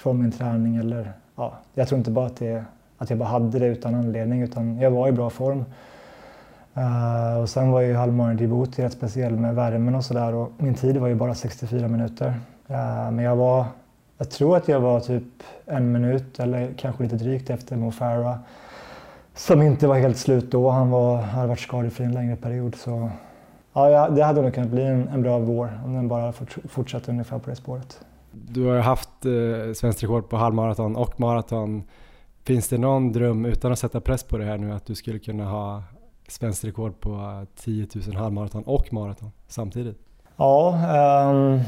från min träning. Eller, ja, jag tror inte bara att, det, att jag bara hade det utan anledning utan jag var i bra form. Uh, och sen var ju halvmaran Djibouti rätt speciell med värmen och sådär och min tid var ju bara 64 minuter. Uh, men jag var, jag tror att jag var typ en minut eller kanske lite drygt efter Mo Farah som inte var helt slut då. Han var, hade varit skadefri en längre period. Så ja, det hade nog kunnat bli en, en bra vår om den bara fortsatt ungefär på det spåret. Du har haft eh, svenskt rekord på halvmaraton och maraton. Finns det någon dröm, utan att sätta press på det här nu, att du skulle kunna ha svenskt rekord på 10 000 halvmaraton och maraton samtidigt? Ja, um,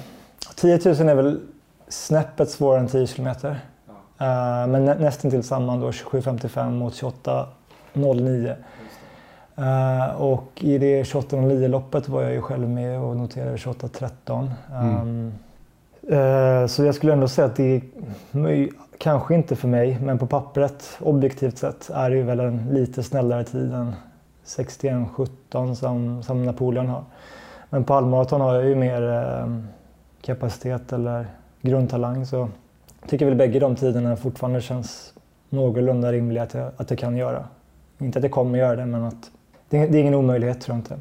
10 000 är väl snäppet svårare än 10 kilometer. Ja. Uh, men nä nästan till samman då 27.55 mot 28.09. Uh, och i det 28.09 loppet var jag ju själv med och noterade 28.13. Um, mm. Eh, så jag skulle ändå säga att det är kanske inte för mig, men på pappret objektivt sett är det ju väl en lite snällare tid än 61-17 som, som Napoleon har. Men på halvmaraton har jag ju mer eh, kapacitet eller grundtalang så jag tycker väl bägge de tiderna fortfarande känns någorlunda rimliga att jag, att jag kan göra. Inte att jag kommer göra det men att det, det är ingen omöjlighet tror jag inte.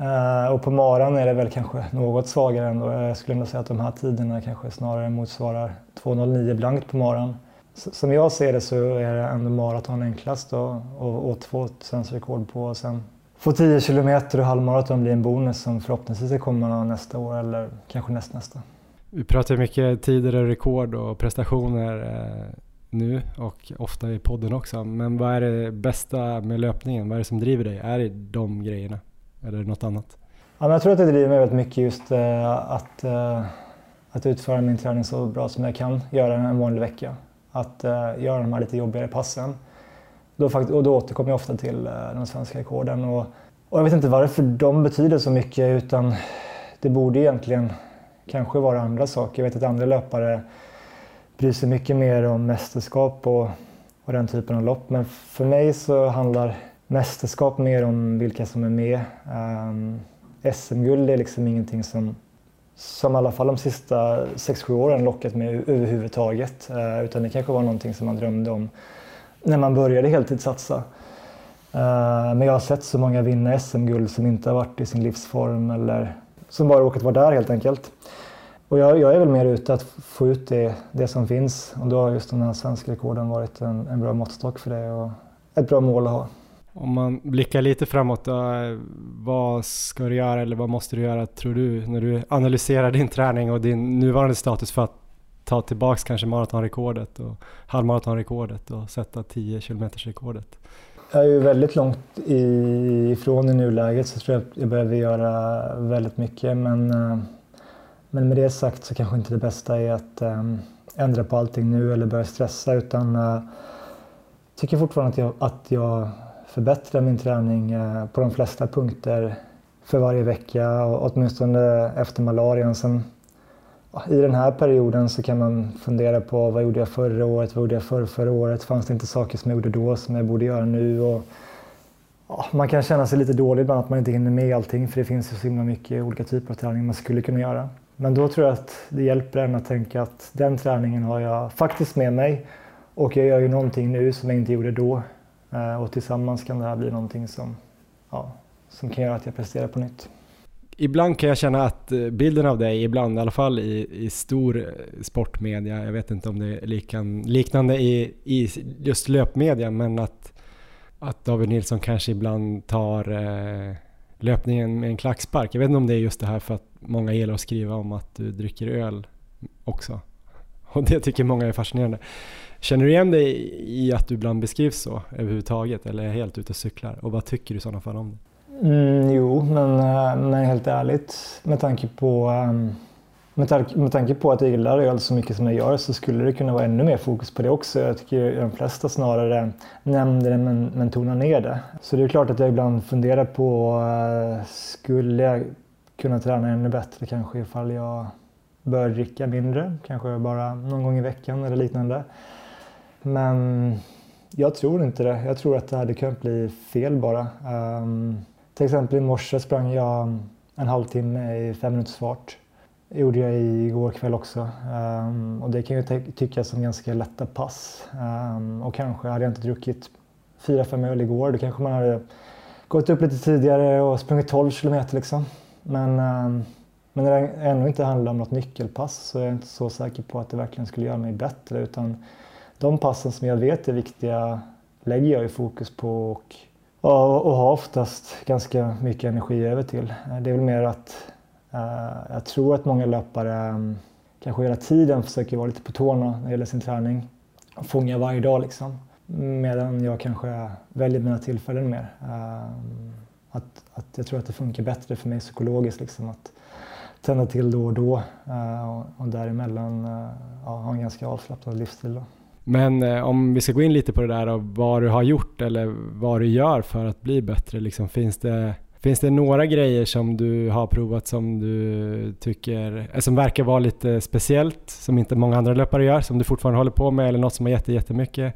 Eh, och på maran är det väl kanske något svagare ändå. Jag skulle ändå säga att de här tiderna kanske snarare motsvarar 2.09 blankt på maran. Som jag ser det så är det ändå maraton enklast att återfå ett svenskt rekord på. Och sen få 10 kilometer och halvmaraton blir en bonus som förhoppningsvis kommer nästa år eller kanske nästnästa. Vi pratar mycket tider och rekord och prestationer eh, nu och ofta i podden också. Men vad är det bästa med löpningen? Vad är det som driver dig? Är det de grejerna eller något annat? Ja, men jag tror att det driver mig väldigt mycket just eh, att, eh, att utföra min träning så bra som jag kan göra en vanlig vecka att eh, göra de här lite jobbigare passen. Då, och då återkommer jag ofta till eh, de svenska rekorden. Och, och jag vet inte varför de betyder så mycket utan det borde egentligen kanske vara andra saker. Jag vet att andra löpare bryr sig mycket mer om mästerskap och, och den typen av lopp. Men för mig så handlar mästerskap mer om vilka som är med. Ehm, um, SM-guld är liksom ingenting som, som i alla fall de sista 6-7 åren lockat mig överhuvudtaget. Uh, utan det kanske var någonting som man drömde om när man började heltidssatsa. Uh, men jag har sett så många vinna SM-guld som inte har varit i sin livsform eller som bara råkat vara där helt enkelt. Och jag, jag, är väl mer ute att få ut det, det som finns och då har just den här svenska rekorden varit en, en bra måttstock för det och ett bra mål att ha. Om man blickar lite framåt då, vad ska du göra eller vad måste du göra tror du när du analyserar din träning och din nuvarande status för att ta tillbaks kanske maratonrekordet och halvmaratonrekordet och sätta 10 km rekordet? Jag är ju väldigt långt ifrån i nuläget så jag tror jag att jag behöver göra väldigt mycket men, eh, men med det sagt så kanske inte det bästa är att eh, ändra på allting nu eller börja stressa utan jag tycker fortfarande att jag, att jag förbättra min träning eh, på de flesta punkter för varje vecka och åtminstone efter malarian. Sen, i den här perioden så kan man fundera på vad gjorde jag förra året, vad gjorde jag förra, förra året? Fanns det inte saker som jag gjorde då som jag borde göra nu? Och, ja, man kan känna sig lite dålig ibland att man inte hinner med allting för det finns ju så himla mycket olika typer av träning man skulle kunna göra. Men då tror jag att det hjälper en att tänka att den träningen har jag faktiskt med mig och jag gör ju någonting nu som jag inte gjorde då. Eh, och tillsammans kan det här bli någonting som, ja, som kan göra att jag presterar på nytt ibland kan jag känna att eh, bilden av dig, ibland i alla fall i, i stor eh, sportmedia, jag vet inte om det är likan, liknande i, i just löpmedia, men att, att David Nilsson kanske ibland tar eh, löpningen med en klackspark. Jag vet inte om det är just det här för att många gillar att skriva om att du dricker öl också. Och det tycker många är fascinerande. Känner du igen dig i att du ibland beskrivs så överhuvudtaget eller är helt ute och cyklar? Och vad tycker du i sådana fall om det? Mm, jo, men, eh, men helt ärligt med tanke på ehm, med, tanke, med tanke på att jag gillar öl så mycket som jag gör så skulle det kunna vara ännu mer fokus på det också. Jag tycker de flesta snarare nämner det men, men tonar ner det. Så det är klart att jag ibland funderar på, uh, skulle jag kunna träna ännu bättre kanske ifall jag bör dricka mindre, kanske bara någon gång i veckan eller liknande. Men jag tror inte det. Jag tror att det hade kunnat bli fel bara. Um, till exempel i morse sprang jag en halvtimme i fem minuters fart. Det gjorde jag igår kväll också. Um, och det kan ju tyckas som ganska lätta pass. Um, och kanske hade jag inte druckit fyra, fem öl igår, då kanske man hade gått upp lite tidigare och sprungit 12 kilometer liksom. Men, um, men när det ändå inte handlar om något nyckelpass så är jag inte så säker på att det verkligen skulle göra mig bättre. Utan de passen som jag vet är viktiga lägger jag ju fokus på och och, och har oftast ganska mycket energi över till. Det är väl mer att uh, jag tror att många löpare um, kanske hela tiden försöker vara lite på tårna när det gäller sin träning. Och fånga varje dag liksom. Medan jag kanske väljer mina tillfällen mer. Uh, att, att jag tror att det funkar bättre för mig psykologiskt liksom att tända till då och då uh, och, och däremellan uh, ja, ha en ganska avslappnad livsstil. Då. Men eh, om vi ska gå in lite på det där och vad du har gjort eller vad du gör för att bli bättre. Liksom, finns, det, finns det några grejer som du har provat som du tycker, eh, som verkar vara lite speciellt, som inte många andra löpare gör, som du fortfarande håller på med eller något som har gett dig jättemycket?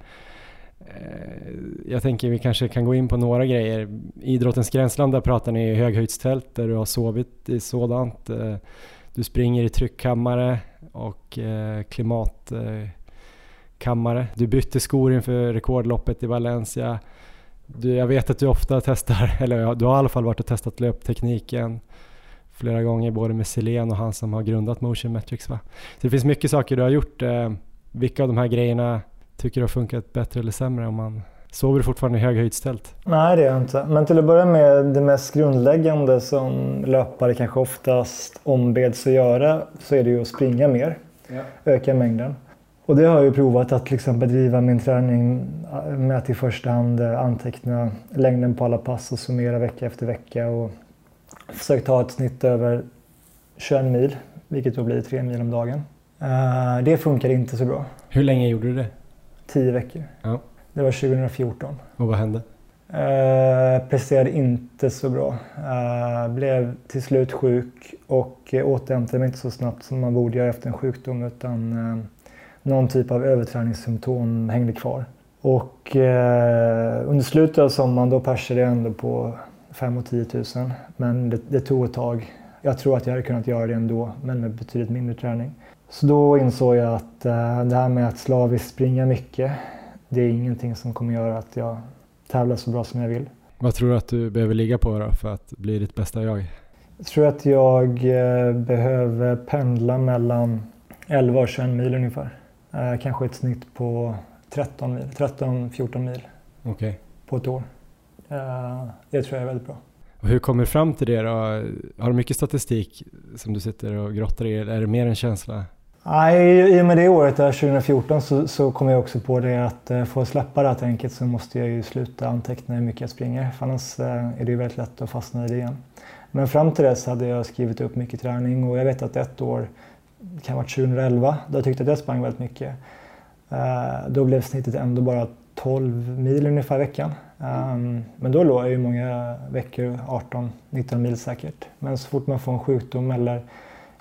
Eh, jag tänker vi kanske kan gå in på några grejer. Idrottens gränsland, där pratar ni höghöjdstält där du har sovit i sådant. Eh, du springer i tryckkammare och eh, klimat kammare. Du bytte skor inför rekordloppet i Valencia. Du, jag vet att du ofta testar, eller du har i alla fall varit och testat löptekniken flera gånger både med Selén och han som har grundat Motion Metrics va? Så det finns mycket saker du har gjort. Eh, vilka av de här grejerna tycker du har funkat bättre eller sämre om man Sover du fortfarande i höghöjdstält? Nej, det gör jag inte. Men till att börja med, det mest grundläggande som löpare kanske oftast ombeds att göra så är det ju att springa mer. Ja. Öka mängden. Och det har jag ju provat att till exempel driva min träning med att i första hand eh, anteckna längden på alla pass och summera vecka efter vecka och försökt ta ett snitt över 21 mil, vilket då blir 3 mil om dagen. Eh, det funkar inte så bra. Hur länge gjorde du det? 10 veckor. Ja. Det var 2014. Och vad hände? Eh, presterade inte så bra. Eh, blev till slut sjuk och återhämtade mig inte så snabbt som man borde göra efter en sjukdom utan eh, någon typ av överträningssymptom hängde kvar. Och eh, under slutet av sommaren då persade jag ändå på 5 och 10 000. Men det, det tog ett tag. Jag tror att jag hade kunnat göra det ändå, men med betydligt mindre träning. Så då insåg jag att uh, det här med att slaviskt springa mycket, det är ingenting som kommer göra att jag tävlar så bra som jag vill. Vad tror du att du behöver ligga på då för att bli ditt bästa jag? Jag tror att jag uh, behöver pendla mellan 11 och 21 mil ungefär. Uh, kanske ett snitt på 13 mil, 13-14 mil okay. på ett år. det tror jag är väldigt bra. Och hur kommer du fram till det då? Har du mycket statistik som du sitter och grottar i? Är det mer en känsla? Nej, i och med det året, 2014, så, så kom jag också på det att eh, för att släppa det här tänket så måste jag ju sluta anteckna hur mycket jag springer. För annars eh, är det ju väldigt lätt att fastna i det igen. Men fram till dess hade jag skrivit upp mycket träning och jag vet att ett år, det kan ha varit 2011, då jag tyckte att jag sprang väldigt mycket. Eh, då blev snittet ändå bara 12 mil ungefär i veckan. Um, men då låg jag ju många veckor, 18-19 mil säkert. Men så fort man får en sjukdom eller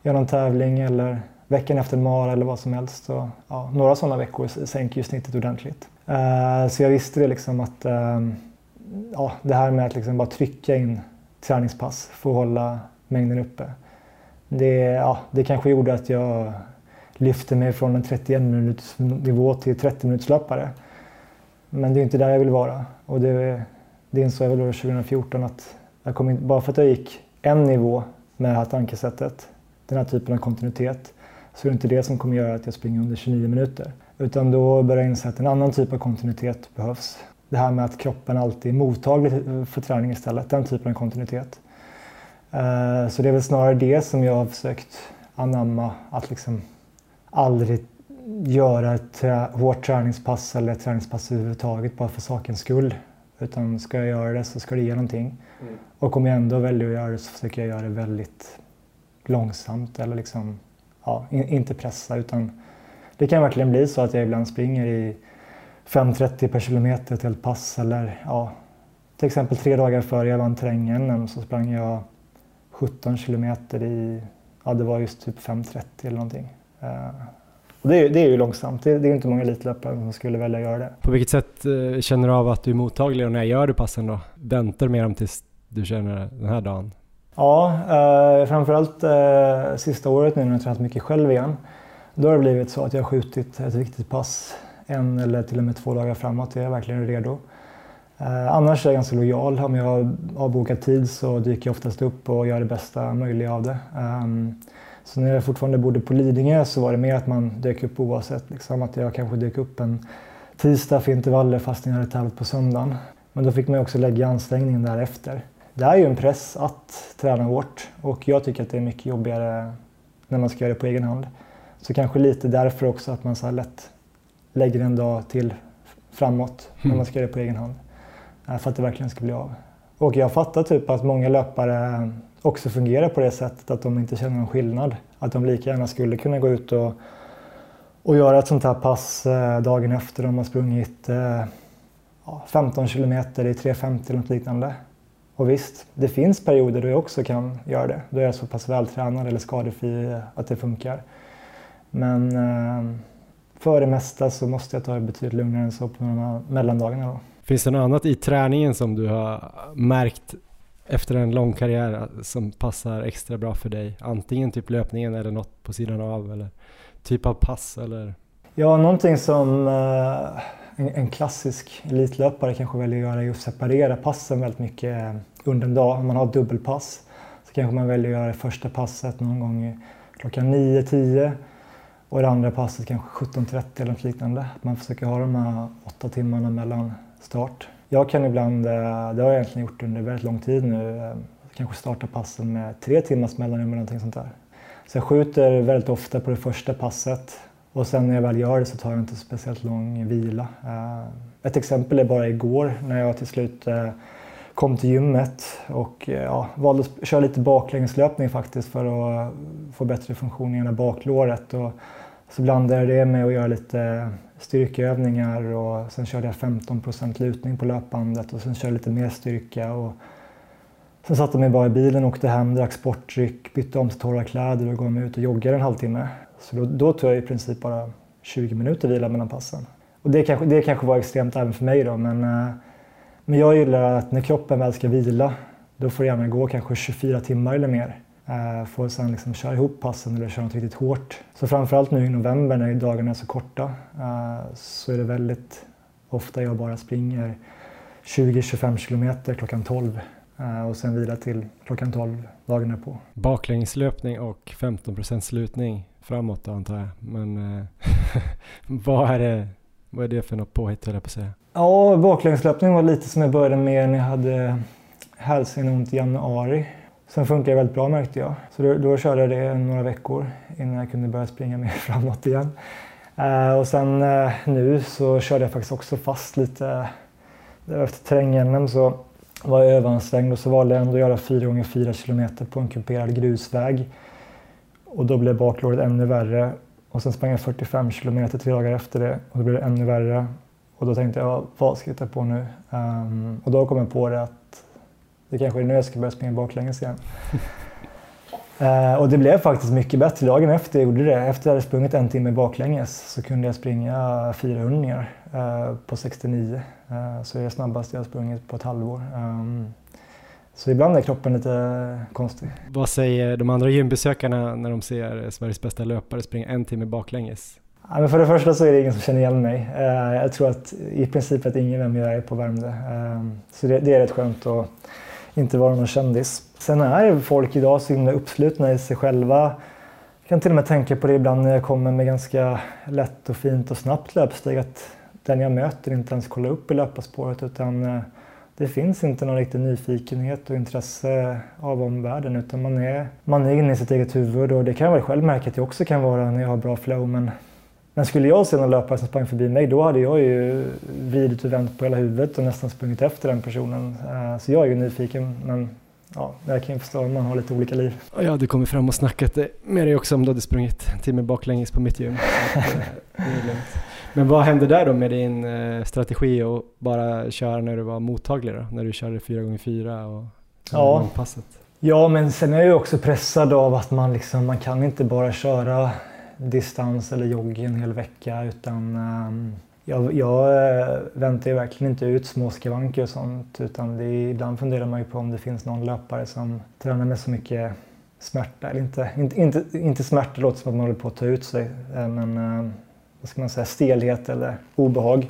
gör någon tävling eller veckan efter en mara eller vad som helst. Så, ja, några sådana veckor sänker ju snittet ordentligt. Uh, så jag visste det liksom att uh, ja, det här med att liksom bara trycka in träningspass för att hålla mängden uppe. Det, ja, det kanske gjorde att jag lyfte mig från en 31 minuters nivå till 30 minuters löpare. Men det är inte där jag vill vara. Och det, det insåg jag väl 2014 att jag kom in, bara för att jag gick en nivå med det här tankesättet, den här typen av kontinuitet, så är det inte det som kommer göra att jag springer under 29 minuter. Utan då börjar jag inse att en annan typ av kontinuitet behövs. Det här med att kroppen alltid är mottaglig för träning istället, den typen av kontinuitet. Eh, så det är väl snarare det som jag har försökt anamma, att liksom aldrig göra ett hårt träningspass eller ett träningspass överhuvudtaget bara för sakens skull. Utan ska jag göra det så ska det ge någonting. Mm. Och om jag ändå väljer att göra det så försöker jag göra det väldigt långsamt eller liksom, ja, in, inte pressa utan det kan verkligen bli så att jag ibland springer i 5.30 per kilometer till ett pass eller ja, till exempel tre dagar före jag vann terrängen så sprang jag 17 kilometer i, ja det var just typ 5.30 eller någonting. Uh, och det, är, det är ju långsamt. Det, det är inte många elitlöpare som skulle välja att göra det. På vilket sätt eh, känner du av att du är mottaglig och när gör du passen då? Väntar mer om tills du känner den här dagen? Ja, eh, framförallt eh, sista året nu när jag tränat mycket själv igen. Då har det blivit så att jag har skjutit ett viktigt pass en eller till och med två dagar framåt. Jag är verkligen redo. Eh, annars är jag ganska lojal. Om jag har bokat tid så dyker jag oftast upp och gör det bästa möjliga av det. Um, så när jag fortfarande bodde på Lidingö så var det mer att man dök upp oavsett. Liksom att jag kanske dök upp en tisdag för intervaller fast jag hade tävlat på söndagen. Men då fick man också lägga ansträngningen därefter. Det är ju en press att träna hårt och jag tycker att det är mycket jobbigare när man ska göra det på egen hand. Så kanske lite därför också att man så lätt lägger en dag till framåt när mm. man ska göra det på egen hand. Eh, för att det verkligen ska bli av. Och jag fattar typ att många löpare också fungerar på det sättet att de inte känner någon skillnad. Att de lika gärna skulle kunna gå ut och, och göra ett sånt här pass eh, dagen efter de har sprungit eh, 15 kilometer i 3.50 eller något liknande. Och visst, det finns perioder då jag också kan göra det. Då är jag så pass vältränad eller skadefri eh, att det funkar. Men eh, för det mesta så måste jag ta det betydligt lugnare än så på de här mellandagarna. Då. Finns det något annat i träningen som du har märkt efter en lång karriär som passar extra bra för dig? Antingen typ löpningen eller något på sidan av eller typ av pass eller? Ja, någonting som eh, en, en, klassisk elitlöpare kanske väljer att göra är att separera passen väldigt mycket under en dag. Om man har dubbelpass så kanske man väljer att göra det första passet någon gång klockan 9-10 och det andra passet kanske 17.30 eller något liknande. Man försöker ha de här åtta timmarna mellan start jag kan ibland, eh, det har jag egentligen gjort under väldigt lång tid nu, eh, kanske starta passen med tre timmars mellanrum eller någonting sånt där. Så jag skjuter väldigt ofta på det första passet och sen när jag väl gör det så tar jag inte speciellt lång vila. Eh, ett exempel är bara igår när jag till slut kom till gymmet och ja, valde att köra lite baklängeslöpning faktiskt för att få bättre funktion i ena baklåret. Och så blandade jag det med att göra lite styrkeövningar och sen körde jag 15% lutning på löpbandet och sen körde jag lite mer styrka. Och sen satte jag mig bara i bilen, åkte hem, drack sportdryck, bytte om till torra kläder och gav mig ut och joggade en halvtimme. Så då, då tog jag i princip bara 20 minuter vila mellan passen. Och det kanske, det kanske var extremt även för mig då, men, eh, men jag gillar att när kroppen väl ska vila då får det gärna gå kanske 24 timmar eller mer. Eh, får sen liksom köra ihop passen eller köra något riktigt hårt. Så framförallt nu i november när dagarna är så korta eh, så är det väldigt ofta jag bara springer 20-25 kilometer klockan 12 eh, och sen vila till klockan 12 dagen på. Baklängeslöpning och 15% slutning framåt antar jag. Men vad, är det, vad är det för något påhitt höll jag på att säga? Ja, baklängeslöpning var lite som jag började med när jag hade hälsenont i januari. Sen funkar det väldigt bra märkte jag. Så då, då körde jag det några veckor innan jag kunde börja springa mer framåt igen. Eh, och sen eh, nu så körde jag faktiskt också fast lite. Efter terräng så var jag överansträngd och så valde jag ändå att göra 4 gånger 4 kilometer på en kuperad grusväg. Och då blev baklåret ännu värre. Och sen sprang jag 45 kilometer tre dagar efter det och då blev det ännu värre. Och då tänkte jag, vad ska jag hitta på nu? Um, och då kom jag på det att det kanske är nu jag ska börja springa baklänges igen. uh, och det blev faktiskt mycket bättre dagen efter jag gjorde det. Efter att jag hade sprungit en timme baklänges så kunde jag springa 400 uh, på 69. Uh, så det är det snabbaste jag har sprungit på ett halvår. Um, så ibland är kroppen lite konstig. Vad säger de andra gymbesökarna när de ser Sveriges bästa löpare springa en timme baklänges? Ja, men för det första så är det ingen som känner igen mig. Eh, jag tror att i princip att ingen vem jag är på Värmdö. Eh, så det, det är rätt skönt att inte vara någon kändis. Sen är folk idag så himla uppslutna i sig själva. Jag kan till och med tänka på det ibland när jag kommer med ganska lätt och fint och snabbt löpsteg att den jag möter inte ens kollar upp i löparspåret utan eh, det finns inte någon riktig nyfikenhet och intresse av omvärlden utan man är, man är inne i sitt eget huvud och det kan jag väl själv märka att jag också kan vara när jag har bra flow men men skulle jag se någon löpare som sprang förbi mig då hade jag ju vridit och vänt på hela huvudet och nästan sprungit efter den personen. Eh, så jag är ju nyfiken men ja, jag kan ju förstå om man har lite olika liv. Jag hade kommit fram och snackat med dig också om du hade sprungit en timme baklänges på mitt gym. Eh, men vad hände där då med din eh, strategi att bara köra när du var mottaglig då? När du körde 4x4 och ja. passet? Ja, men sen är jag ju också pressad av att man liksom, man kan inte bara köra distans eller jogg en hel vecka utan ehm, jag, jag eh, väntar ju verkligen inte ut små skavanker och sånt utan det är, ibland funderar man ju på om det finns någon löpare som tränar med så mycket smärta, eller inte, inte, inte, inte smärta låter som att man håller på att ta ut sig eh, men ehm, vad ska man säga, stelhet eller obehag.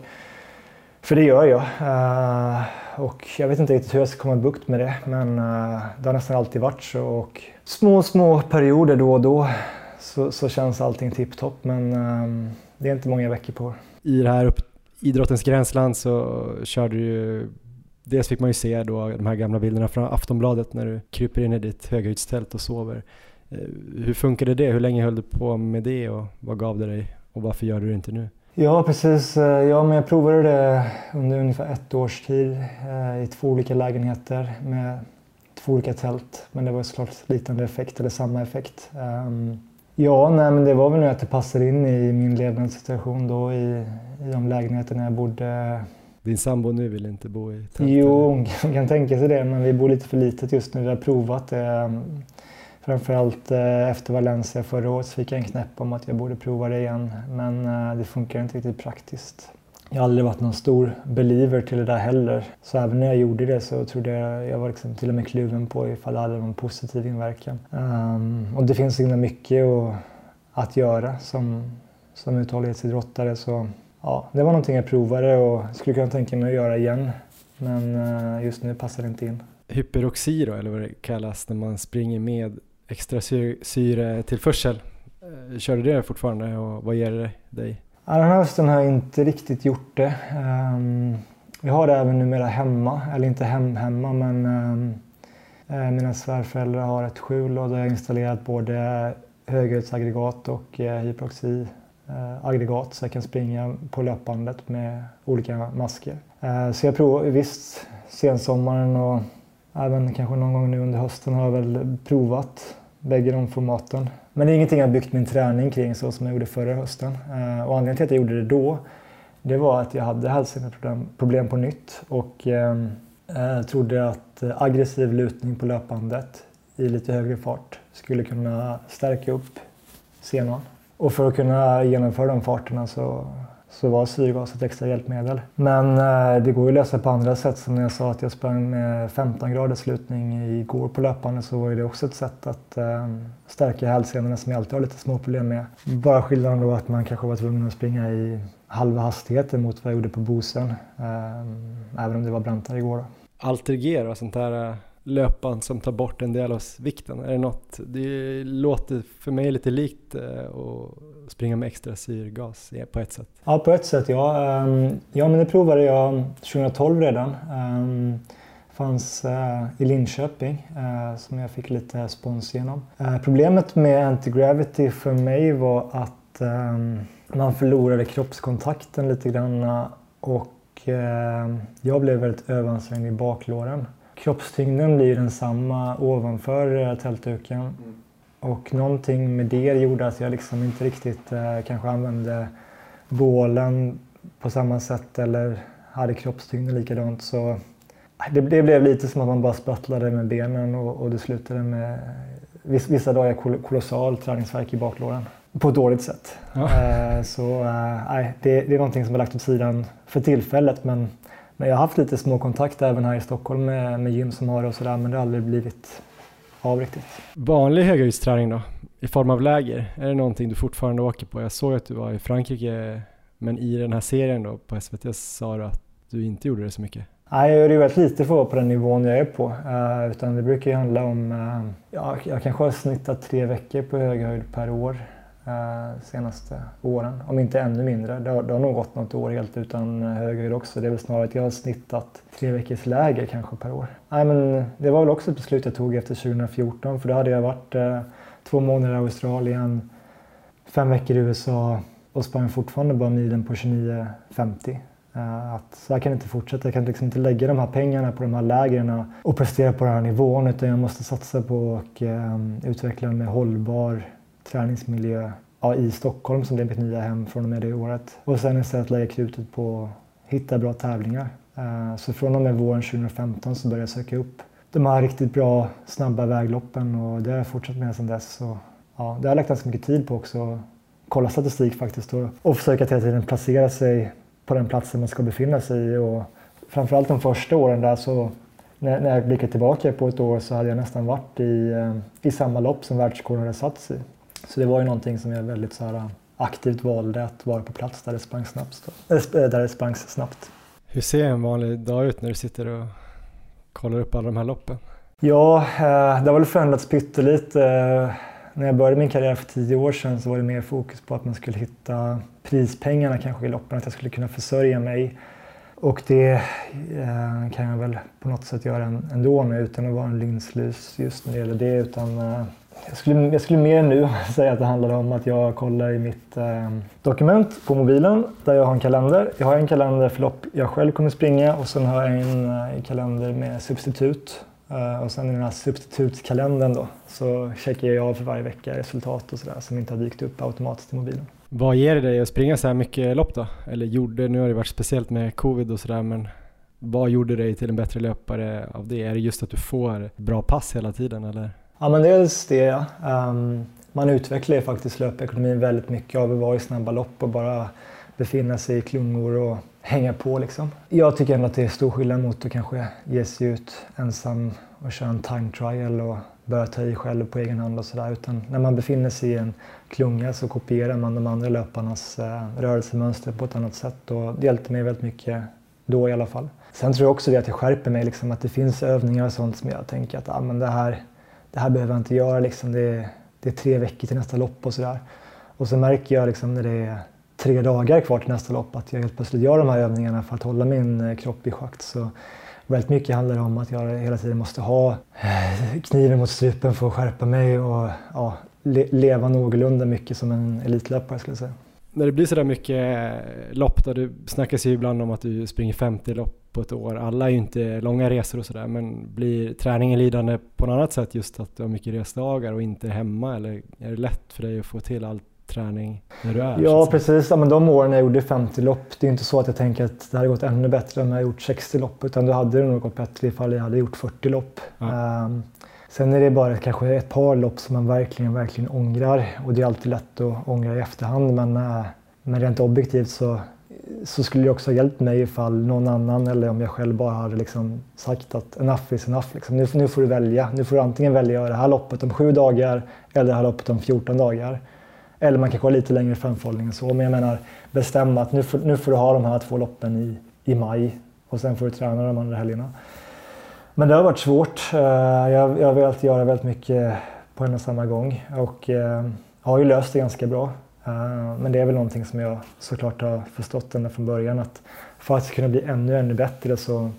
För det gör jag. Uh, och jag vet inte riktigt hur jag ska komma bukt med det men uh, det har nästan alltid varit så och små, små perioder då och då så, så känns allting tipptopp men um, det är inte många veckor på. I det här upp, idrottens gränsland så körde du ju Dels fick man ju se då de här gamla bilderna från Aftonbladet när du kryper in i ditt höghöjdstält och sover. Eh, hur funkade det? Hur länge höll du på med det och vad gav det dig och varför gör du det inte nu? Ja precis, eh, ja, men jag provade det under ungefär ett års tid eh, i två olika lägenheter med två olika tält. Men det var såklart liknande effekt eller samma effekt. Ja, nej, men det var väl nu att det passade in i min levnadssituation då i, i de lägenheterna jag bodde. Din sambo nu vill inte bo i tält? Jo, hon kan tänka sig det, men vi bor lite för litet just nu. Vi har provat det. Framförallt eh, efter Valencia förra året så fick jag en knäpp om att jag borde prova det igen. Men eh, det funkar inte riktigt praktiskt. Jag har aldrig varit någon stor believer till det där heller. Så även när jag gjorde det så trodde jag, jag var liksom till och med kluven på ifall det hade någon positiv inverkan. Um, och det finns så mycket att, att göra som, som uthållighetsidrottare så ja, det var någonting jag provade och skulle kunna tänka mig att göra igen. Men uh, just nu passar det inte in. Hyperoxi då, eller vad det kallas när man springer med extra syretillförsel. Eh, kör du det fortfarande och vad ger det dig? Den här hösten har jag inte riktigt gjort det. Ehm, vi jag har det även numera hemma, eller inte hem, hemma men ehm, eh, mina svärföräldrar har ett skjul och jag har jag installerat både höghöjdsaggregat och hyperoxiaggregat hypoxiaggregat så jag kan springa på löpbandet med olika masker. Eh, så jag provar visst sensommaren och även kanske någon gång nu under hösten har jag väl provat bägge de formaten. Men det är ingenting jag byggt min träning kring så som jag gjorde förra hösten. Eh, och anledningen till att jag gjorde det då, det var att jag hade hälseproblem på nytt och ehm, eh, trodde att eh, aggressiv lutning på löpbandet i lite högre fart skulle kunna stärka upp senan. Och för att kunna genomföra de farterna så, så var syrgas ett extra hjälpmedel. Men eh, det går ju att lösa på andra sätt. Som när jag sa att jag sprang med 15 graders slutning igår på löpande så var det också ett sätt att eh, stärka hälsenorna som jag alltid har lite små problem med. Bara skillnaden då att man kanske var tvungen att springa i halva hastigheten mot vad jag gjorde på Bosön. Eh, även om det var brantare igår. Då. Alterger och sånt där eh, löpband som tar bort en del av vikten? Är det något, det låter för mig lite likt eh, att springa med extra syrgas på ett sätt. Ja, på ett sätt ja. Ehm, ja, men det provade jag 2012 redan. Ehm, fanns eh, i Linköping eh, som jag fick lite spons genom. Problemet med anti-gravity för mig var att ehm, man förlorade kroppskontakten lite grann och jag blev väldigt överansträngd i baklåren. Kroppstyngden blir densamma ovanför eh, tältduken. Mm. Och någonting med det gjorde att jag liksom inte riktigt eh, kanske använde bålen på samma sätt eller hade kroppstyngden likadant. Så det, det blev lite som att man bara sprattlade med benen och, och det slutade med vissa dagar kolossal träningsvärk i baklåren. På ett dåligt sätt. Ja. Eh, så eh, det, det är någonting som är lagt åt sidan för tillfället men men jag har haft lite små kontakter även här i Stockholm med, med gym som har det och sådär men det har aldrig blivit av riktigt. Vanlig höghöjdsträning då? I form av läger? Är det någonting du fortfarande åker på? Jag såg att du var i Frankrike men i den här serien då på SVT sa du att du inte gjorde det så mycket. Nej, jag gör det väldigt lite för att vara på den nivån jag är på. Uh, utan det brukar ju handla om, uh, ja, jag kanske har snittat tre veckor på hög höjd per år eh, senaste åren. Om inte ännu mindre. Det har, det har nog gått något år helt utan eh, höghöjd också. Det är väl snarare att jag har snittat tre veckors läger kanske per år. Nej, men det var väl också ett beslut jag tog efter 2014 för då hade jag varit eh, två månader i Australien, fem veckor i USA och sprang fortfarande bara milen på 29.50. Eh, att så här kan det inte fortsätta. Jag kan liksom inte lägga de här pengarna på de här lägren och prestera på den här nivån utan jag måste satsa på att um, eh, utveckla en mer hållbar träningsmiljö ja, i Stockholm som blev mitt nya hem från och med det året. Och sen istället lägga krutet på att hitta bra tävlingar. Eh, så från och med våren 2015 så började jag söka upp de här riktigt bra snabba vägloppen och det har jag fortsatt med sedan dess. Så, ja, det har jag lagt ganska mycket tid på också. Kolla statistik faktiskt och, och försöka hela tiden placera sig på den platsen man ska befinna sig i. Och framförallt de första åren där så när, när jag blickar tillbaka på ett år så hade jag nästan varit i, eh, i samma lopp som världsrekorden hade satts i. Så det var ju någonting som jag väldigt så här, aktivt valde att vara på plats där det sprang snabbt. Äh, där det sprang snabbt. Hur ser en vanlig dag ut när du sitter och kollar upp alla de här loppen? Ja, eh, det har väl förändrats pyttelite. När jag började min karriär för tio år sedan så var det mer fokus på att man skulle hitta prispengarna kanske i loppen, att jag skulle kunna försörja mig. Och det kan jag väl på något sätt göra ändå nu utan att vara en linslus just när det gäller det. Utan jag skulle, jag skulle mer nu säga att det handlar om att jag kollar i mitt eh, dokument på mobilen där jag har en kalender. Jag har en kalender för lopp jag själv kommer springa och sen har jag en eh, kalender med substitut. Eh, och sen i den här substitutskalendern då så checkar jag av för varje vecka resultat och sådär som inte har dykt upp automatiskt i mobilen. Vad ger det dig att springa så här mycket lopp då? Eller gjorde, nu har det varit speciellt med covid och sådär men vad gjorde dig till en bättre löpare av det? Är det just att du får bra pass hela tiden eller? Ja, men dels det. Um, man utvecklar ju faktiskt löpekonomin väldigt mycket av att vara i snabba lopp och bara befinna sig i klungor och hänga på. Liksom. Jag tycker ändå att det är stor skillnad mot att kanske ge sig ut ensam och köra en time trial och börja ta i själv på egen hand och sådär. Utan när man befinner sig i en klunga så kopierar man de andra löparnas eh, rörelsemönster på ett annat sätt och det hjälpte mig väldigt mycket då i alla fall. Sen tror jag också det att jag skärper mig, liksom, att det finns övningar och sånt som jag tänker att ah, men det här det här behöver jag inte göra. Liksom. Det, är, det är tre veckor till nästa lopp och sådär. Och så märker jag liksom när det är tre dagar kvar till nästa lopp att jag helt plötsligt gör de här övningarna för att hålla min eh, kropp i schakt. Så väldigt mycket handlar det om att jag hela tiden måste ha eh, kniven mot strupen för att skärpa mig och ja, leva någorlunda mycket som en elitlöpare skulle jag säga. När det blir sådär mycket lopp, då det snackas ju ibland om att du springer 50 lopp på ett år. Alla är ju inte långa resor och sådär men blir träningen lidande på något annat sätt just att du har mycket resdagar och inte är hemma eller är det lätt för dig att få till all träning när du är? Ja precis, ja, men de åren jag gjorde 50 lopp, det är inte så att jag tänker att det hade gått ännu bättre om jag gjort 60 lopp utan då hade det nog gått bättre ifall jag hade gjort 40 lopp. Ja. Um, sen är det bara kanske ett par lopp som man verkligen, verkligen ångrar och det är alltid lätt att ångra i efterhand men, eh, men rent objektivt så så skulle det också ha hjälpt mig ifall någon annan eller om jag själv bara hade liksom sagt att enough is enough. Liksom. Nu, nu får du välja. Nu får du antingen välja det här loppet om sju dagar eller det här loppet om 14 dagar. Eller man kanske har lite längre framförhållning än så. Men jag menar bestämma att nu får, nu får du ha de här två loppen i, i maj och sen får du träna de andra helgerna. Men det har varit svårt. Eh, jag, jag har velat göra väldigt mycket på en och samma gång och jag har ju löst det ganska bra. Eh, men det är väl någonting som jag såklart har förstått ända från början att för att kunna bli ännu, ännu bättre så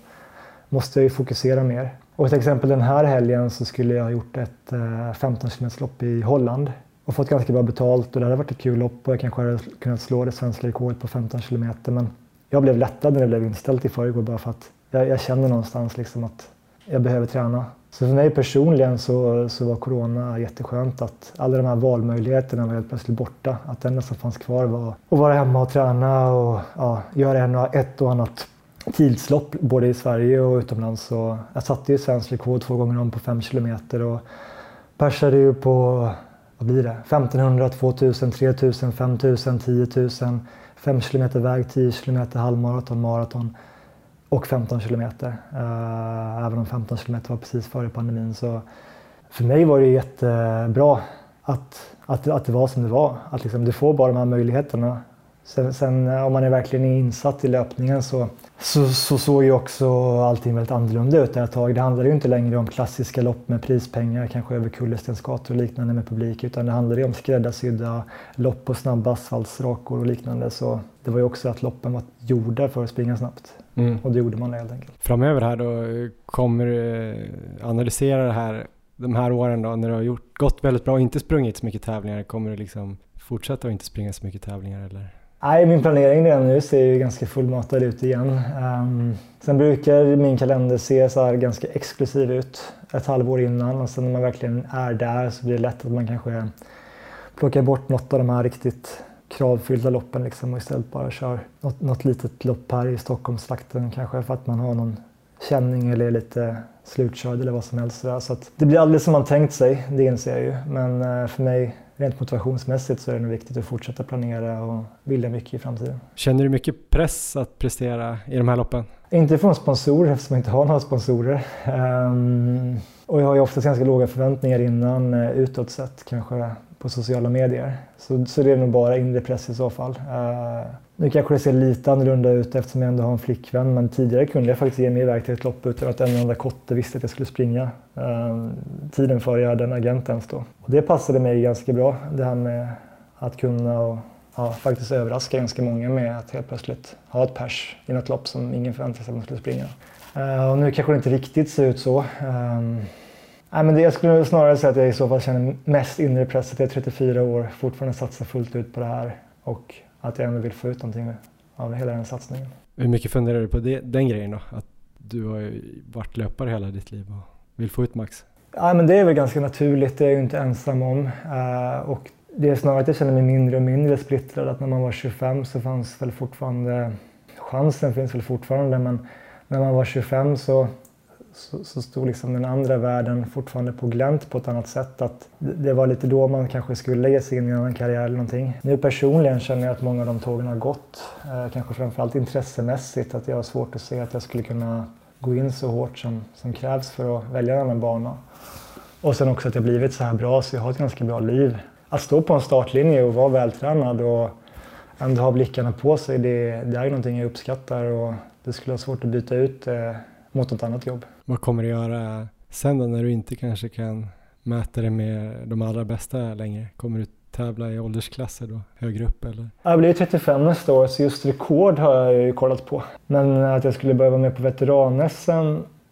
måste jag ju fokusera mer. Och till exempel den här helgen så skulle jag ha gjort ett 15 km lopp i Holland och fått ganska bra betalt och det hade varit ett kul lopp och jag kanske hade kunnat slå det svenska rekordet på 15 km men jag blev lättad när det blev inställt i förrgår bara för att jag, jag känner någonstans liksom att jag behöver träna. Så för mig personligen så, så var corona jätteskönt att alla de här valmöjligheterna var helt plötsligt borta. Att det enda som fanns kvar var att vara hemma och träna och ja, göra en och, ett och annat tidslopp både i Sverige och utomlands. Så jag satte ju svensk rekord två gånger om på fem kilometer och persade ju på vad blir det? 1500, 2000, 3000, 5000, 10 000, 5 kilometer väg, 10 kilometer halvmaraton, maraton och 15 kilometer. Uh, även om 15 kilometer var precis före pandemin. Så för mig var det jättebra att, att, att det var som det var. Att liksom, du får bara de här möjligheterna. Sen, sen om man är verkligen insatt i löpningen så, så, så såg ju också allting väldigt annorlunda ut ett tag. Det handlade ju inte längre om klassiska lopp med prispengar, kanske över kullerstensgator och liknande med publik, utan det handlade ju om skräddarsydda lopp på snabba asfaltsrakor och liknande. Så det var ju också att loppen var gjorda för att springa snabbt. Mm. Och det gjorde man helt enkelt. Framöver här då, kommer du analysera det här, de här åren då, när du har gjort, gått väldigt bra och inte sprungit så mycket tävlingar, kommer du liksom fortsätta att inte springa så mycket tävlingar eller? Nej, min planering redan nu ser ju ganska fullmatad ut igen. Um, sen brukar min kalender se så här ganska exklusiv ut ett halvår innan och sen när man verkligen är där så blir det lätt att man kanske plockar bort något av de här riktigt kravfyllda loppen liksom och istället bara kör något, något litet lopp här i Stockholmstrakten kanske för att man har någon känning eller är lite slutkörd eller vad som helst. Så att det blir aldrig som man tänkt sig, det inser jag ju. Men eh, för mig rent motivationsmässigt så är det nog viktigt att fortsätta planera och vilja mycket i framtiden. Känner du mycket press att prestera i de här loppen? Inte från sponsorer eftersom jag inte har några sponsorer. Um, och jag har ju oftast ganska låga förväntningar innan uh, utåt sett, kanske på sociala medier. Så, så det är nog bara inre press i så fall. Uh, nu kanske det ser lite annorlunda ut eftersom jag ändå har en flickvän men tidigare kunde jag faktiskt ge mig iväg till ett lopp utan att en enda kotte visste att jag skulle springa. Uh, tiden före jag hade en agent ens då. Och det passade mig ganska bra det här med att kunna och ja, faktiskt överraska ganska många med att helt plötsligt ha ett pers i något lopp som ingen förväntade sig att man skulle springa. Uh, och nu kanske det inte riktigt ser ut så. Um, Nej, men det, jag skulle snarare säga att jag i så fall känner mest inre press att jag är 34 år, fortfarande satsar fullt ut på det här och att jag ändå vill få ut någonting av hela den satsningen. Hur mycket funderar du på det, den grejen då? Att du har ju varit löpare hela ditt liv och vill få ut max? Ja, men det är väl ganska naturligt, det är jag ju inte ensam om. Uh, och det är snarare att jag känner mig mindre och mindre splittrad. Att när man var 25 så fanns väl fortfarande, chansen finns väl fortfarande, men när man var 25 så så, så stod liksom den andra världen fortfarande på glänt på ett annat sätt. Att det var lite då man kanske skulle ge sig in i en annan karriär eller någonting. Nu personligen känner jag att många av de tågen har gått. Eh, kanske framförallt intressemässigt. Att jag har svårt att se att jag skulle kunna gå in så hårt som, som krävs för att välja en annan bana. Och sen också att jag blivit så här bra så jag har ett ganska bra liv. Att stå på en startlinje och vara vältränad och ändå ha blickarna på sig, det, det är någonting jag uppskattar och det skulle vara svårt att byta ut eh, mot ett annat jobb. Vad kommer du göra sen då när du inte kanske kan mäta dig med de allra bästa längre? Kommer du tävla i åldersklasser då, högre upp eller? Jag blir 35 nästa år så just rekord har jag ju kollat på. Men att jag skulle börja vara med på veteran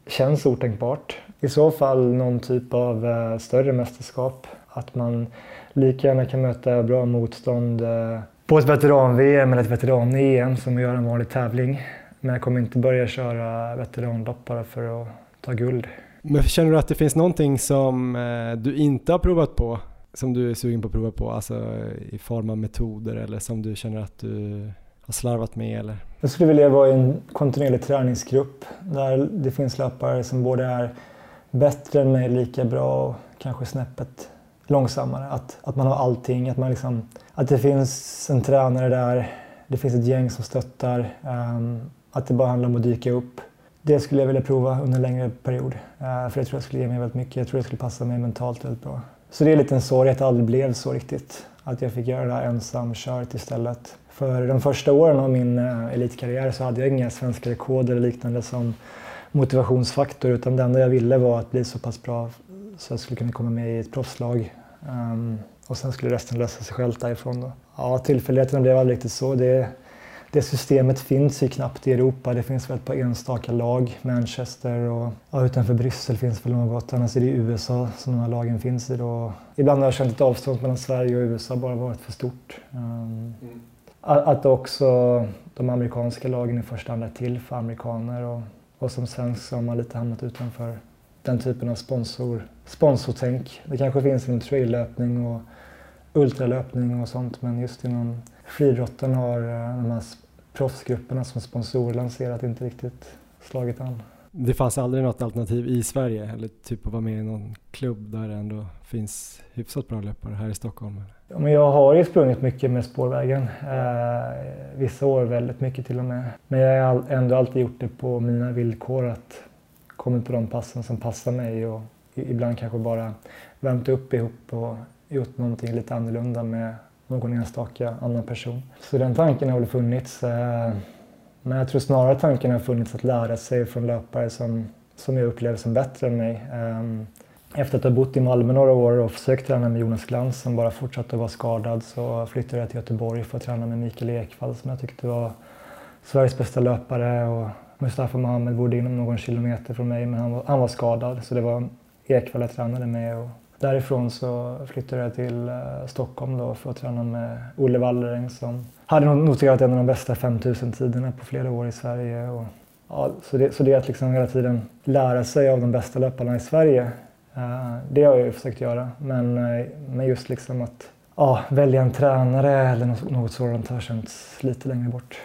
känns otänkbart. I så fall någon typ av uh, större mästerskap. Att man lika gärna kan möta bra motstånd uh, på ett veteran-VM eller ett veteran-EM som att göra en vanlig tävling. Men jag kommer inte börja köra veteranlopp bara för att ta guld. Men känner du att det finns någonting som eh, du inte har provat på som du är sugen på att prova på, alltså i form av metoder eller som du känner att du har slarvat med? Eller? Jag skulle vilja vara i en kontinuerlig träningsgrupp där det finns löpare som både är bättre än mig, lika bra och kanske snäppet långsammare. Att, att man har allting, att, man liksom, att det finns en tränare där det finns ett gäng som stöttar, um, att det bara handlar om att dyka upp. Det skulle jag vilja prova under en längre period. Eh, för det tror jag skulle ge mig väldigt mycket. Jag tror det skulle passa mig mentalt väldigt bra. Så det är lite en sorg att det aldrig blev så riktigt. Att jag fick göra det här ensamkört istället. För de första åren av min eh, elitkarriär så hade jag inga svenska rekord eller liknande som motivationsfaktor utan det enda jag ville var att bli så pass bra så jag skulle kunna komma med i ett proffslag. Um, och sen skulle resten lösa sig självt därifrån. Då. Ja, tillfälligheterna blev aldrig riktigt så. Det, det systemet finns ju knappt i Europa. Det finns väl ett par enstaka lag, Manchester och ja, utanför Bryssel finns väl något. Annars är det i USA som de här lagen finns i. Då. Ibland har jag känt ett avstånd mellan Sverige och USA bara varit för stort. Um, mm. Att också de amerikanska lagen i första hand är till för amerikaner och, och som svensk så har man lite hamnat utanför den typen av sponsor, sponsortänk. Det kanske finns inom traillöpning och ultralöpning och sånt men just inom friidrotten har eh, de här proffsgrupperna som sponsorer lanserat inte riktigt slagit an. Det fanns aldrig något alternativ i Sverige eller typ att vara med i någon klubb där det ändå finns hyfsat bra löpare här i Stockholm? Ja, men jag har ju sprungit mycket med spårvägen. Eh, vissa år väldigt mycket till och med. Men jag har ändå alltid gjort det på mina villkor. att kommit på de passen som passar mig och ibland kanske bara värmt upp ihop och gjort någonting lite annorlunda med någon enstaka annan person. Så den tanken har väl funnits. Eh, men jag tror snarare tanken har funnits att lära sig från löpare som, som jag upplever som bättre än mig. Ehm, efter att ha bott i Malmö några år och försökt träna med Jonas Glans som bara fortsatte att vara skadad så flyttade jag till Göteborg för att träna med Mikael Ekvall som jag tyckte var Sveriges bästa löpare. Och Mustafa Mohamed bodde inom någon kilometer från mig men han var, han var skadad så det var Ekvall jag tränade med. Och därifrån så flyttade jag till eh, Stockholm då för att träna med Olle Wallering som hade noterat en av de bästa 5000-tiderna på flera år i Sverige. Och, ja, så, det, så det att liksom hela tiden lära sig av de bästa löparna i Sverige, eh, det har jag ju försökt göra. Men, eh, men just liksom att ja, välja en tränare eller något, något sådant har känts lite längre bort.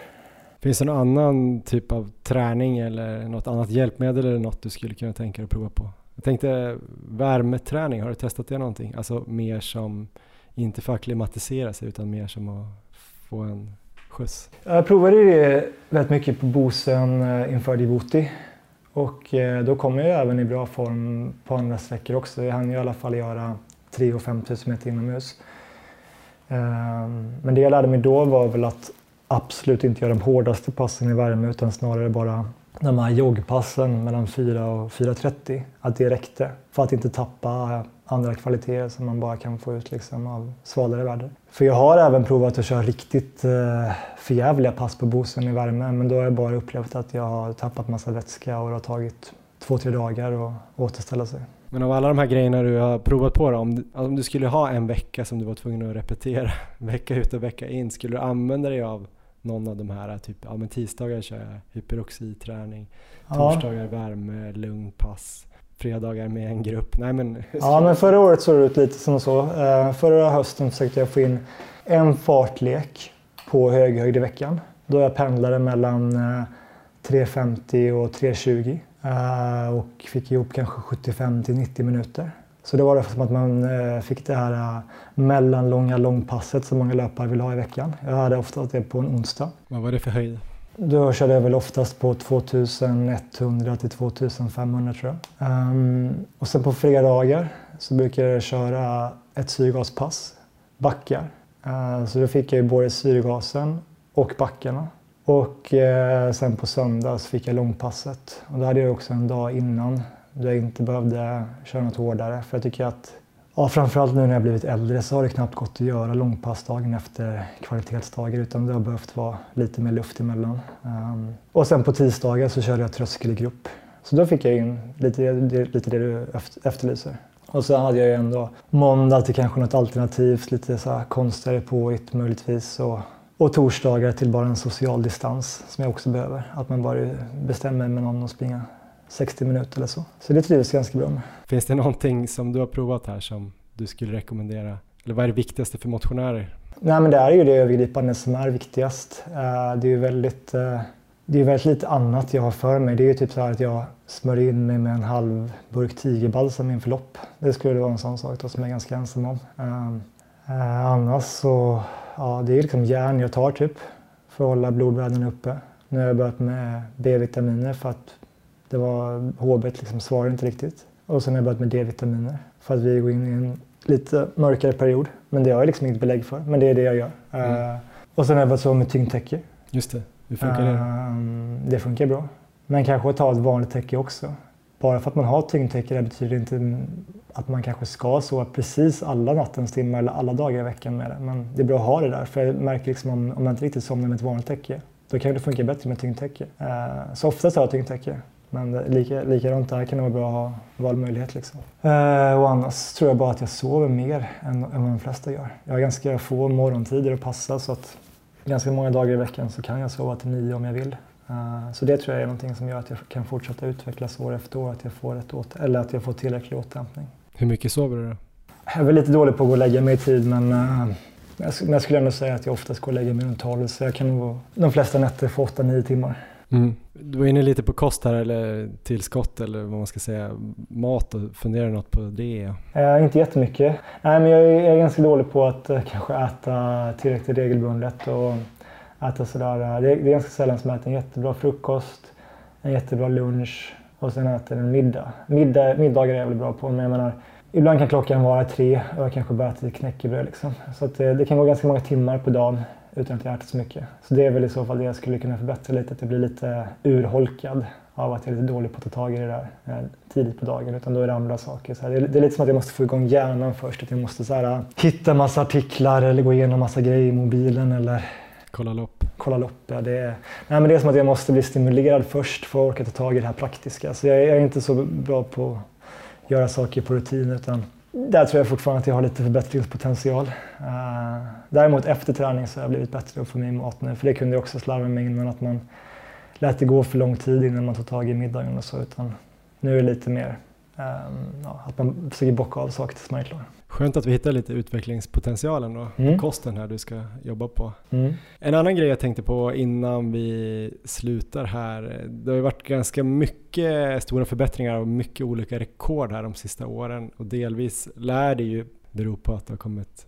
Finns det någon annan typ av träning eller något annat hjälpmedel eller något du skulle kunna tänka dig att prova på? Jag tänkte värmeträning, har du testat det någonting? Alltså mer som, inte för att klimatisera sig utan mer som att få en skjuts? Jag provade det väldigt mycket på Bosön eh, inför Djibouti och eh, då kom jag även i bra form på andra sträckor också. Jag hann i alla fall göra 3 och 5 000 meter inomhus. Ehm, men det jag lärde mig då var väl att absolut inte göra de hårdaste passen i värme utan snarare bara de här joggpassen mellan 4 och 4.30, att det räckte för att inte tappa andra kvaliteter som man bara kan få ut liksom av svalare väder. För jag har även provat att köra riktigt eh, förjävliga pass på Bosön i värme men då har jag bara upplevt att jag har tappat massa vätska och det har tagit två, tre dagar att återställa sig. Men av alla de här grejerna du har provat på då, om om du skulle ha en vecka som du var tvungen att repetera vecka ut och vecka in, skulle du använda dig av någon av de här, typ ja, men tisdagar kör jag hyperoxiträning, ja. torsdagar värme, lugn pass, fredagar med en grupp. Nej, men... Ja, men förra året såg det ut lite som så. Uh, förra hösten försökte jag få in en fartlek på hög höjd i veckan. Då jag pendlade mellan uh, 3.50 och 3.20 uh, och fick ihop kanske 75 till 90 minuter. Så det var som att man eh, fick det här eh, mellanlånga långpasset som många löpare vill ha i veckan. Jag hade ofta det på en onsdag. Vad var det för höjd? Då körde jag väl oftast på 2100 till 2500 tror jag. Um, och sen på fredagar så brukar jag köra ett syrgaspass, backar. Uh, så då fick jag ju både syrgasen och backarna. Och uh, sen på söndag så fick jag långpasset. Och då hade jag också en dag innan då jag inte behövde köra något hårdare. För jag tycker att, ja, framförallt nu när jag blivit äldre så har det knappt gått att göra långpassdagen efter kvalitetsdagar utan det har behövt vara lite mer luft emellan. Um, och sen på tisdagar så körde jag tröskelgrupp. Så då fick jag in lite, lite det du efterlyser. Och så hade jag ju ändå måndag till kanske något alternativt, lite så här konstigare påhitt möjligtvis. Och, och torsdagar till bara en social distans som jag också behöver. Att man bara bestämmer med någon att springa 60 minuter eller så. Så det trivs ganska bra med. Finns det någonting som du har provat här som du skulle rekommendera? Eller vad är det viktigaste för motionärer? Nej men det är ju det övergripande som är viktigast. Eh, det är ju väldigt, eh, det är väldigt lite annat jag har för mig. Det är ju typ så här att jag smörjer in mig med en halv burk tigerbalsam inför lopp. Det skulle vara en sån sak då som jag är ganska ensam om. Eh, annars så, ja det är liksom järn jag tar typ för att hålla blodvärdena uppe. Nu har jag börjat med B-vitaminer för att det var HB liksom svarade inte riktigt. Och sen har jag börjat med D-vitaminer för att vi går in i en lite mörkare period. Men det har jag liksom inget belägg för. Men det är det jag gör. Mm. Uh, och sen har jag börjat sova med tyngdtäcke. Just det. Hur funkar det? Uh, det funkar bra. Men kanske ta ett vanligt täcke också. Bara för att man har tyngdtäcke det betyder inte att man kanske ska sova precis alla nattens timmar eller alla dagar i veckan med det. Men det är bra att ha det där. För jag märker liksom om, om man inte riktigt somnar med ett vanligt täcke då kan det funka bättre med tyngdtäcke. Uh, så oftast har jag tyngdtäcke. Men lika, likadant där kan det vara bra att ha valmöjlighet. Liksom. Uh, och annars tror jag bara att jag sover mer än, än vad de flesta gör. Jag har ganska få morgontider att passa så att ganska många dagar i veckan så kan jag sova till nio om jag vill. Uh, så det tror jag är någonting som gör att jag kan fortsätta utvecklas år efter år, att jag får, ett åter, eller att jag får tillräcklig återhämtning. Hur mycket sover du då? Jag är väl lite dålig på att gå och lägga mig i tid men uh, jag skulle ändå säga att jag oftast går och lägger mig runt 12 så jag kan nog de flesta nätter få 8-9 timmar. Mm. Du var inne lite på kost här eller tillskott eller vad man ska säga, mat och funderar något på det? Eh, inte jättemycket. Nej, men jag är, ganska dålig på att eh, kanske äta tillräckligt regelbundet och äta sådär. Det är, det är ganska sällan som jag äter en jättebra frukost, en jättebra lunch och sen äter en middag. middag middagar är jag väl bra på men jag menar Ibland kan klockan vara tre och jag kanske bara äter knäckebröd. Liksom. Så att det, det kan gå ganska många timmar på dagen utan att jag ätit så mycket. Så det är väl i så fall det jag skulle kunna förbättra lite, att jag blir lite urholkad av att jag är lite dålig på att ta tag i det där eh, tidigt på dagen. Utan då är det andra saker. Så här, det, är, det, är, lite som att jag måste få igång hjärnan först. Att jag måste så här, hitta massa artiklar eller gå igenom massa grejer i mobilen eller Kolla lopp. Kolla lopp, ja. Det är, nej, men det är som att jag måste bli stimulerad först för att orka ta tag i det här praktiska. Så jag, jag är inte så bra på att göra saker på rutin utan där tror jag fortfarande att jag har lite förbättringspotential. Uh, däremot efter träning så har jag blivit bättre på att få min mat nu. För det kunde jag också slarva med innan att man lät det gå för lång tid innan man tog tag i middagen och så. Utan nu är det lite mer ja, att man försöker bocka av saker tills man är klar. Skönt att vi hittar lite utvecklingspotentialen då, mm. kosten här du ska jobba på. Mm. En annan grej jag tänkte på innan vi slutar här, det har ju varit ganska mycket stora förbättringar och mycket olika rekord här de sista åren och delvis lär det ju bero på att det har kommit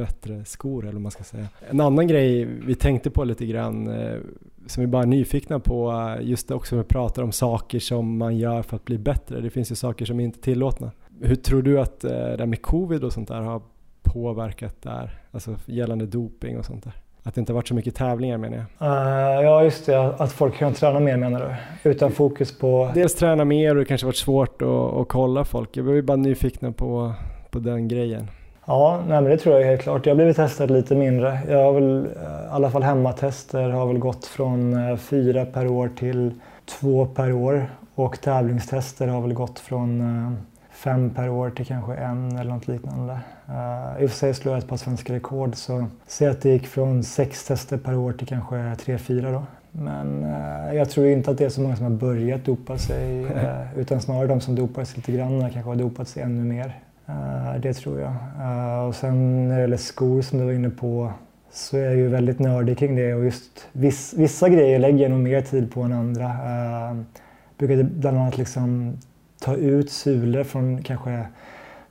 bättre skor eller vad man ska säga. En annan grej vi tänkte på lite grann eh, som vi bara är nyfikna på, just det också när vi pratar om saker som man gör för att bli bättre. Det finns ju saker som är inte är tillåtna. Hur tror du att eh, det här med covid och sånt där har påverkat där? Alltså gällande doping och sånt där? Att det inte varit så mycket tävlingar menar jag. Uh, ja just det, att folk kan träna mer menar du? Utan fokus på... Dels träna mer och det kanske varit svårt att, att kolla folk. Jag var bara nyfikna på, på den grejen. Ja, nej, det tror jag helt klart. Jag har blivit testad lite mindre. Jag har väl, eh, i alla fall hemmatester har väl gått från uh, fyra per år till två per år. Och tävlingstester har väl gått från uh, fem per år till kanske en eller något liknande. Uh, I och för sig slår jag ett par svenska rekord så ser jag att det gick från sex tester per år till kanske tre, fyra då. Men uh, jag tror inte att det är så många som har börjat dopa sig uh, utan snarare de som dopar sig lite grann kanske har dopat sig ännu mer. Eh, det tror jag. Eh, och sen när det gäller skor som du var inne på så är jag ju väldigt nördig kring det och just viss, vissa grejer lägger jag nog mer tid på än andra. Eh, jag brukade bland annat liksom ta ut sulor från kanske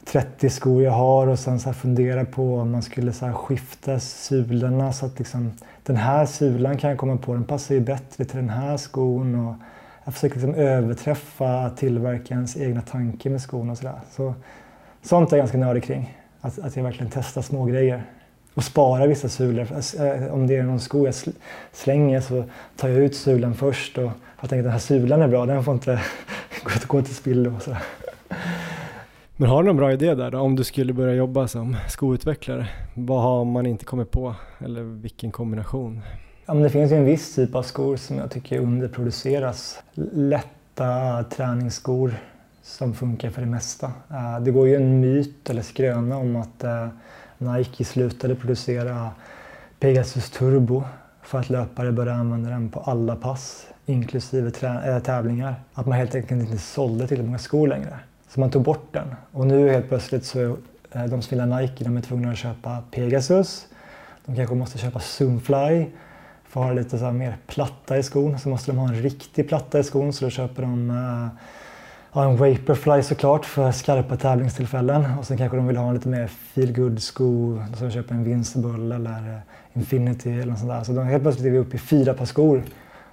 30 skor jag har och sen så fundera på om man skulle så skifta sulorna så att liksom, den här sulan kan jag komma på, den passar ju bättre till den här skon. Och jag försöker liksom överträffa tillverkarens egna tanke med skon och sådär. Så, sånt är jag ganska nördig kring. Att, att jag verkligen testar små grejer och spara vissa sulor. Eh, om det är någon sko jag slänger så tar jag ut sulan först och jag tänker att den här sulan är bra, den får inte gå till spillo. Men har du någon bra idé där då? Om du skulle börja jobba som skoutvecklare, vad har man inte kommit på? Eller vilken kombination? Ja, men det finns ju en viss typ av skor som jag tycker underproduceras. Lätta träningsskor som funkar för det mesta. Eh, det går ju en myt eller skröna om att eh, Nike slutade producera Pegasus Turbo för att löpare började använda den på alla pass, inklusive äh, tävlingar. Att man helt enkelt inte sålde tillräckligt många skor längre. Så man tog bort den. Och nu helt plötsligt så är de som gillar Nike de är tvungna att köpa Pegasus. De kanske måste köpa Zoomfly för att ha lite så mer platta i skon. Så måste de ha en riktig platta i skon så då köper de äh, ja, en Vaporfly såklart för skarpa tävlingstillfällen och sen kanske de vill ha en lite mer feelgood sko som köper en Invincible eller eh, Infinity eller något sånt där. Så de, helt plötsligt är vi uppe i fyra par skor.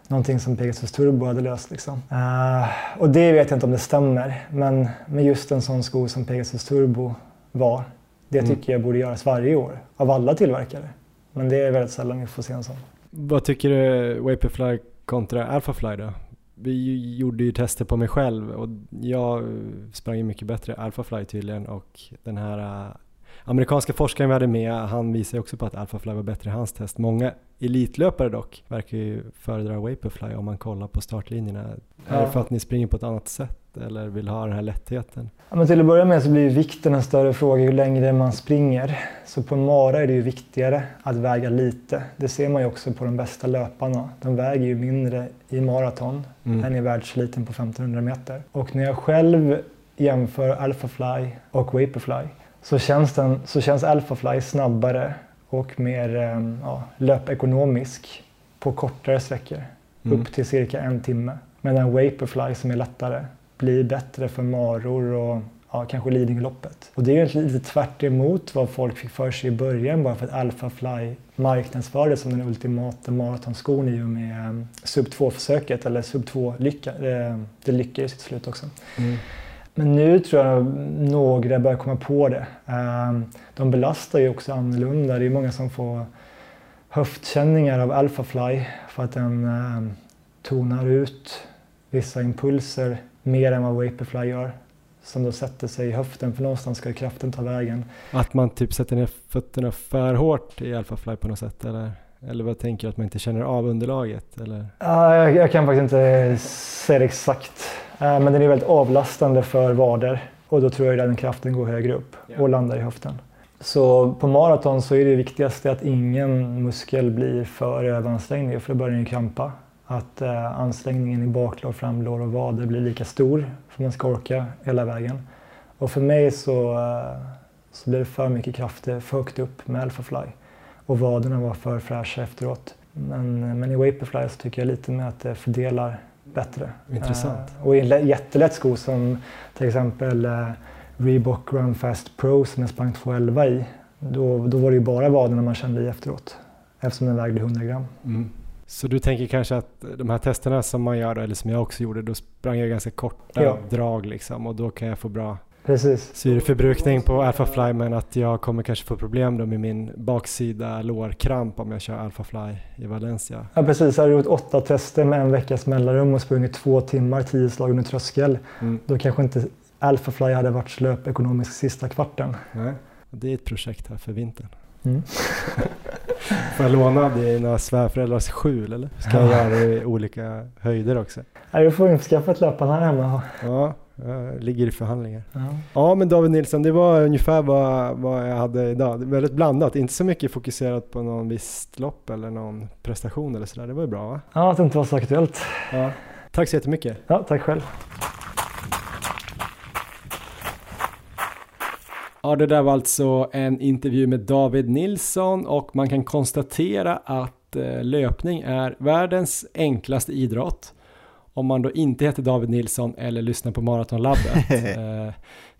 Någonting som Pegasus Turbo hade löst liksom. Uh, och det vet jag inte om det stämmer, men med just en sån sko som Pegasus Turbo var, det mm. tycker jag borde göras varje år av alla tillverkare. Men det är väldigt sällan vi får se en sån. Vad tycker du Vaporfly kontra Alphafly då? Vi gjorde ju tester på mig själv och jag sprang ju mycket bättre Alphafly tydligen och den här äh, amerikanska forskaren vi hade med, han visade också på att Alphafly var bättre i hans test. Många elitlöpare dock verkar ju föredra Vaporfly om man kollar på startlinjerna. Ja. Är det för att ni springer på ett annat sätt eller vill ha den här lättheten? Ja, men till att börja med så blir vikten en större fråga ju längre man springer. Så på en mara är det ju viktigare att väga lite. Det ser man ju också på de bästa löparna. De väger ju mindre i maraton mm. än i världseliten på 1500 meter. Och när jag själv jämför Alphafly och Vaporfly så känns, den, så känns Alphafly snabbare och mer ehm, ja, löpekonomisk på kortare sträckor. Mm. Upp till cirka en timme. Medan Vaporfly som är lättare blir bättre för maror och ja, kanske Lidingöloppet. Och det är ju lite tvärt emot vad folk fick för sig i början bara för att Alphafly marknadsfördes som den ultimata maratonskon i och med um, sub 2-försöket eller sub 2-lycka. Det, det lyckades till slut också. Mm. Men nu tror jag några börjar komma på det. Um, de belastar ju också annorlunda. Det är många som får höftkänningar av Alphafly för att den tonar ut vissa impulser mer än vad Vaporfly gör. Som då sätter sig i höften för någonstans ska kraften ta vägen. Att man typ sätter ner fötterna för hårt i Alphafly på något sätt eller? Eller vad tänker du att man inte känner av underlaget? Eller? Uh, jag, jag kan faktiskt inte säga det exakt. Uh, men den är väldigt avlastande för vader och då tror jag att den kraften går högre upp yeah. och landar i höften. Så på maraton så är det viktigaste att ingen muskel blir för överansträngd för då börjar den krampa att eh, ansträngningen i baklår, framlår och vader blir lika stor för man ska orka hela vägen. Och för mig så, eh, så blir det för mycket krafter för högt upp med Alphafly och vaderna var för fräscha efteråt. Men, men i Vaporfly så tycker jag lite med att det fördelar bättre. Intressant. Eh, och i en jättelätt sko som till exempel eh, Reebok Run Fast Pro som jag sprang 2.11 i, då, då var det ju bara vaderna man kände i efteråt eftersom den vägde 100 gram. Mm. Så du tänker kanske att de här testerna som man gör, eller som jag också gjorde, då sprang jag ganska korta ja. drag liksom och då kan jag få bra Precis. syreförbrukning på Alphafly men att jag kommer kanske få problem då med min baksida lårkramp om jag kör Alphafly i Valencia. Ja precis, har du gjort åtta tester med en veckas mellanrum och sprungit två timmar, tio slag under tröskel. Mm. Då kanske inte Alphafly hade varit löpekonomisk sista kvarten. Nej. Det är ett projekt här för vintern. Mm. Får jag låna dina svärföräldrars skjul eller? Ska jag göra det i olika höjder också? Nej, du får införskaffa ett löpband här hemma. Ja, jag ligger i förhandlingar. Ja. ja, men David Nilsson, det var ungefär vad, vad jag hade idag. Väldigt blandat, inte så mycket fokuserat på någon visst lopp eller någon prestation eller sådär. Det var ju bra va? Ja, att det inte var så aktuellt. Ja. Tack så jättemycket. Ja, tack själv. Ja, det där var alltså en intervju med David Nilsson och man kan konstatera att eh, löpning är världens enklaste idrott om man då inte heter David Nilsson eller lyssnar på Maratonlabbet. Eh,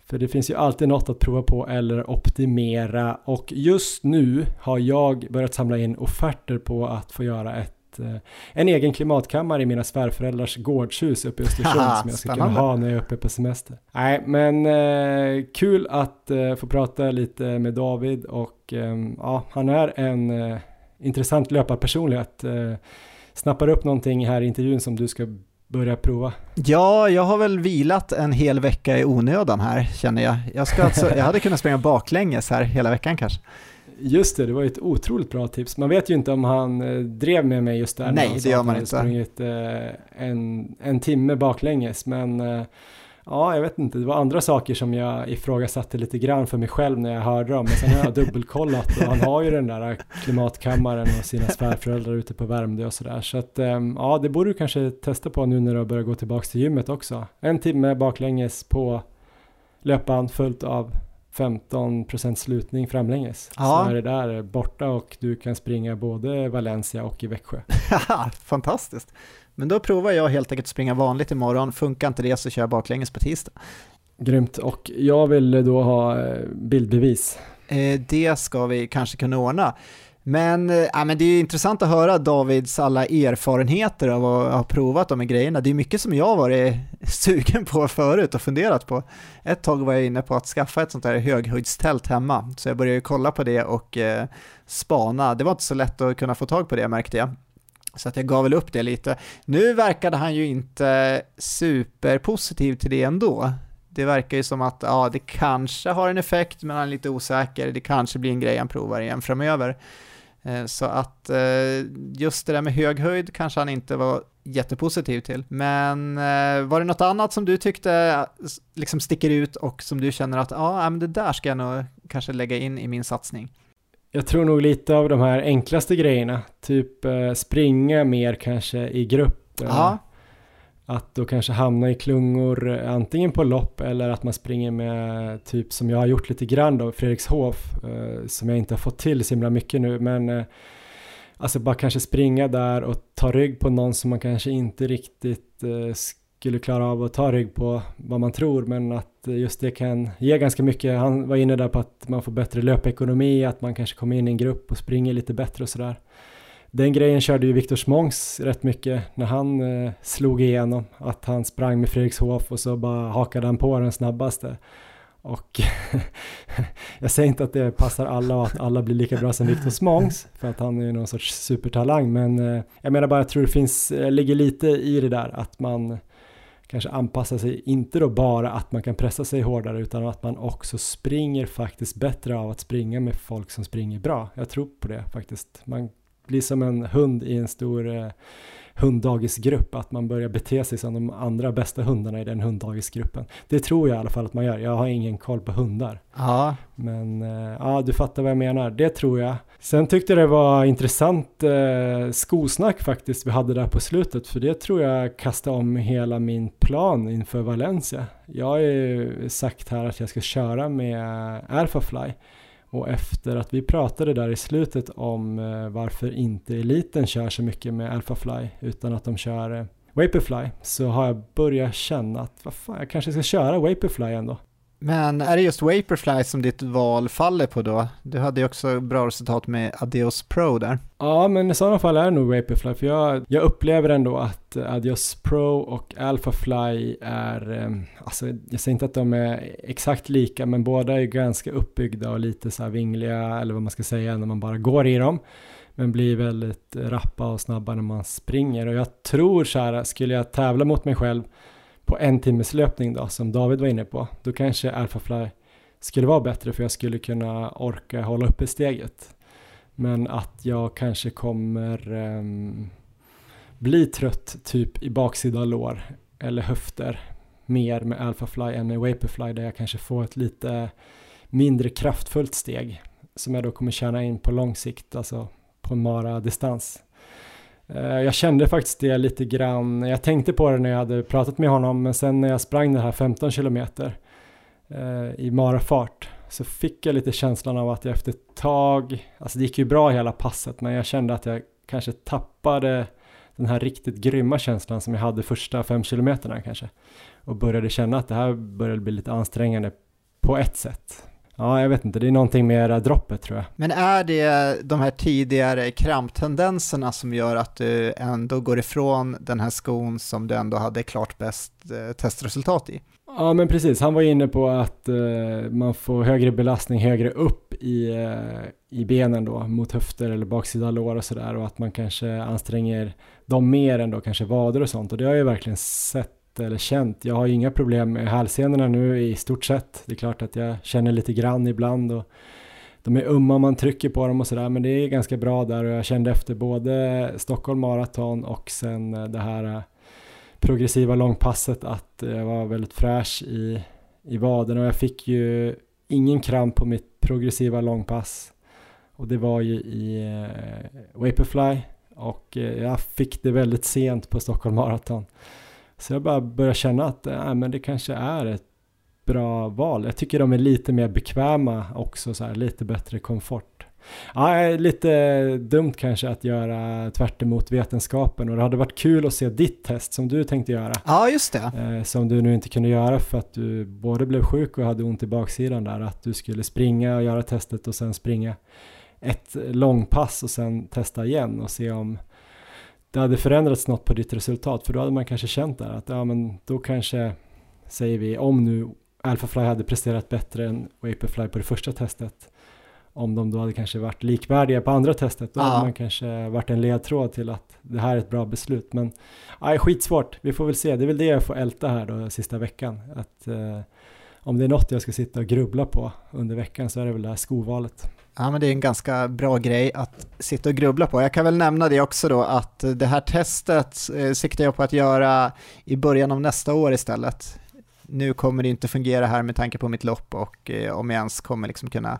för det finns ju alltid något att prova på eller optimera och just nu har jag börjat samla in offerter på att få göra ett Eh, en egen klimatkammare i mina svärföräldrars gårdshus uppe i Östersund som jag ska kunna ha när jag är uppe på semester. Nej, men eh, kul att eh, få prata lite med David och eh, ja, han är en eh, intressant löparpersonlighet. Eh, snappar upp någonting här i intervjun som du ska börja prova? Ja, jag har väl vilat en hel vecka i onödan här känner jag. Jag, ska alltså, jag hade kunnat springa baklänges här hela veckan kanske. Just det, det var ett otroligt bra tips. Man vet ju inte om han eh, drev med mig just där. Nej, det gör man inte. sprungit eh, en, en timme baklänges, men eh, ja, jag vet inte. Det var andra saker som jag ifrågasatte lite grann för mig själv när jag hörde dem. Men sen har jag dubbelkollat och han har ju den där klimatkammaren och sina svärföräldrar ute på Värmdö och sådär. Så att ja, det borde du kanske testa på nu när du börjar gå tillbaka till gymmet också. En timme baklänges på löpan fullt av 15% slutning framlänges. Ja. Så är det där borta och du kan springa både Valencia och i Växjö. Fantastiskt. Men då provar jag helt enkelt att springa vanligt imorgon. Funkar inte det så kör jag baklänges på tisdag. Grymt och jag vill då ha eh, bildbevis. Eh, det ska vi kanske kunna ordna. Men, eh, ja, men det är intressant att höra Davids alla erfarenheter av att ha provat de här grejerna. Det är mycket som jag har varit sugen på förut och funderat på. Ett tag var jag inne på att skaffa ett sånt här höghöjdstält hemma, så jag började kolla på det och eh, spana. Det var inte så lätt att kunna få tag på det märkte jag. Så att jag gav väl upp det lite. Nu verkade han ju inte superpositiv till det ändå. Det verkar ju som att ja, det kanske har en effekt, men han är lite osäker. Det kanske blir en grej han provar igen framöver. Eh, Så att eh, just det där med hög höjd kanske han inte var jättepositiv till. Men eh, var det något annat som du tyckte liksom sticker ut och som du känner att ja, ja, men det där ska jag nog kanske lägga in i min satsning? Jag tror nog lite av de här enklaste grejerna, typ springa mer kanske i grupp. Ja. Att då kanske hamna i klungor, eh, antingen på lopp eller att man springer med, typ som jag har gjort lite grann då, Fredrikshof, eh, som jag inte har fått till så himla mycket nu, men eh, alltså bara kanske springa där och ta rygg på någon som man kanske inte riktigt eh, skulle klara av att ta rygg på vad man tror, men att eh, just det kan ge ganska mycket. Han var inne där på att man får bättre löpekonomi, att man kanske kommer in i en grupp och springer lite bättre och sådär. Den grejen körde ju Viktor Smångs rätt mycket när han eh, slog igenom. Att han sprang med Fredrikshof och så bara hakade han på den snabbaste. Och jag säger inte att det passar alla och att alla blir lika bra som Viktor Smångs. För att han är ju någon sorts supertalang. Men eh, jag menar bara, jag tror det finns, eh, ligger lite i det där att man kanske anpassar sig, inte då bara att man kan pressa sig hårdare utan att man också springer faktiskt bättre av att springa med folk som springer bra. Jag tror på det faktiskt. Man blir som en hund i en stor eh, hunddagisgrupp, att man börjar bete sig som de andra bästa hundarna i den hunddagisgruppen. Det tror jag i alla fall att man gör. Jag har ingen koll på hundar. Ja, Men eh, ja, du fattar vad jag menar. Det tror jag. Sen tyckte jag det var intressant eh, skosnack faktiskt vi hade där på slutet. För det tror jag kastade om hela min plan inför Valencia. Jag har ju sagt här att jag ska köra med Alphafly. Och efter att vi pratade där i slutet om eh, varför inte eliten kör så mycket med Alphafly utan att de kör Waperfly Vaporfly så har jag börjat känna att vad fan, jag kanske ska köra Vaporfly ändå men är det just Vaporfly som ditt val faller på då? Du hade ju också bra resultat med Adios Pro där. Ja, men i sådana fall är det nog Vaporfly, för jag, jag upplever ändå att eh, Adios Pro och Alphafly är, eh, alltså jag säger inte att de är exakt lika, men båda är ganska uppbyggda och lite så här vingliga, eller vad man ska säga, när man bara går i dem. Men blir väldigt rappa och snabba när man springer. Och jag tror så här, skulle jag tävla mot mig själv på en timmes löpning då, som David var inne på, då kanske Alphafly skulle vara bättre, för jag skulle kunna orka hålla uppe steget. Men att jag kanske kommer um, bli trött typ i baksida lår eller höfter mer med Alphafly än med Vaporfly där jag kanske får ett lite mindre kraftfullt steg som jag då kommer tjäna in på lång sikt, alltså på en mara-distans. Eh, jag kände faktiskt det lite grann, jag tänkte på det när jag hade pratat med honom, men sen när jag sprang det här 15 kilometer eh, i marafart så fick jag lite känslan av att jag efter ett tag, alltså det gick ju bra hela passet, men jag kände att jag kanske tappade den här riktigt grymma känslan som jag hade första fem kilometerna kanske. Och började känna att det här började bli lite ansträngande på ett sätt. Ja, jag vet inte, det är någonting med det här droppet tror jag. Men är det de här tidigare kramptendenserna som gör att du ändå går ifrån den här skon som du ändå hade klart bäst eh, testresultat i? Ja men precis, han var inne på att eh, man får högre belastning högre upp i, eh, i benen då mot höfter eller baksida lår och sådär och att man kanske anstränger dem mer än då kanske vader och sånt och det har jag ju verkligen sett eller känt. Jag har ju inga problem med hälsenorna nu i stort sett. Det är klart att jag känner lite grann ibland och de är ömma om man trycker på dem och sådär men det är ganska bra där och jag kände efter både Stockholm Marathon och sen eh, det här eh, progressiva långpasset att jag var väldigt fräsch i, i vaden och jag fick ju ingen kramp på mitt progressiva långpass och det var ju i eh, Vaporfly och eh, jag fick det väldigt sent på Stockholm Marathon. Så jag bara började känna att äh, men det kanske är ett bra val. Jag tycker de är lite mer bekväma också, så här, lite bättre komfort. Ja, lite dumt kanske att göra tvärt vetenskapen och det hade varit kul att se ditt test som du tänkte göra. Ja, just det. Eh, som du nu inte kunde göra för att du både blev sjuk och hade ont i baksidan där. Att du skulle springa och göra testet och sen springa ett långpass och sen testa igen och se om det hade förändrats något på ditt resultat. För då hade man kanske känt där att ja, men då kanske, säger vi, om nu Alphafly hade presterat bättre än Vaporfly på det första testet om de då hade kanske varit likvärdiga på andra testet, då ja. hade man kanske varit en ledtråd till att det här är ett bra beslut. Men aj, skitsvårt, vi får väl se. Det är väl det jag får älta här då sista veckan. Att, eh, om det är något jag ska sitta och grubbla på under veckan så är det väl det här skovalet. Ja, men det är en ganska bra grej att sitta och grubbla på. Jag kan väl nämna det också då att det här testet eh, siktar jag på att göra i början av nästa år istället. Nu kommer det inte fungera här med tanke på mitt lopp och eh, om jag ens kommer liksom kunna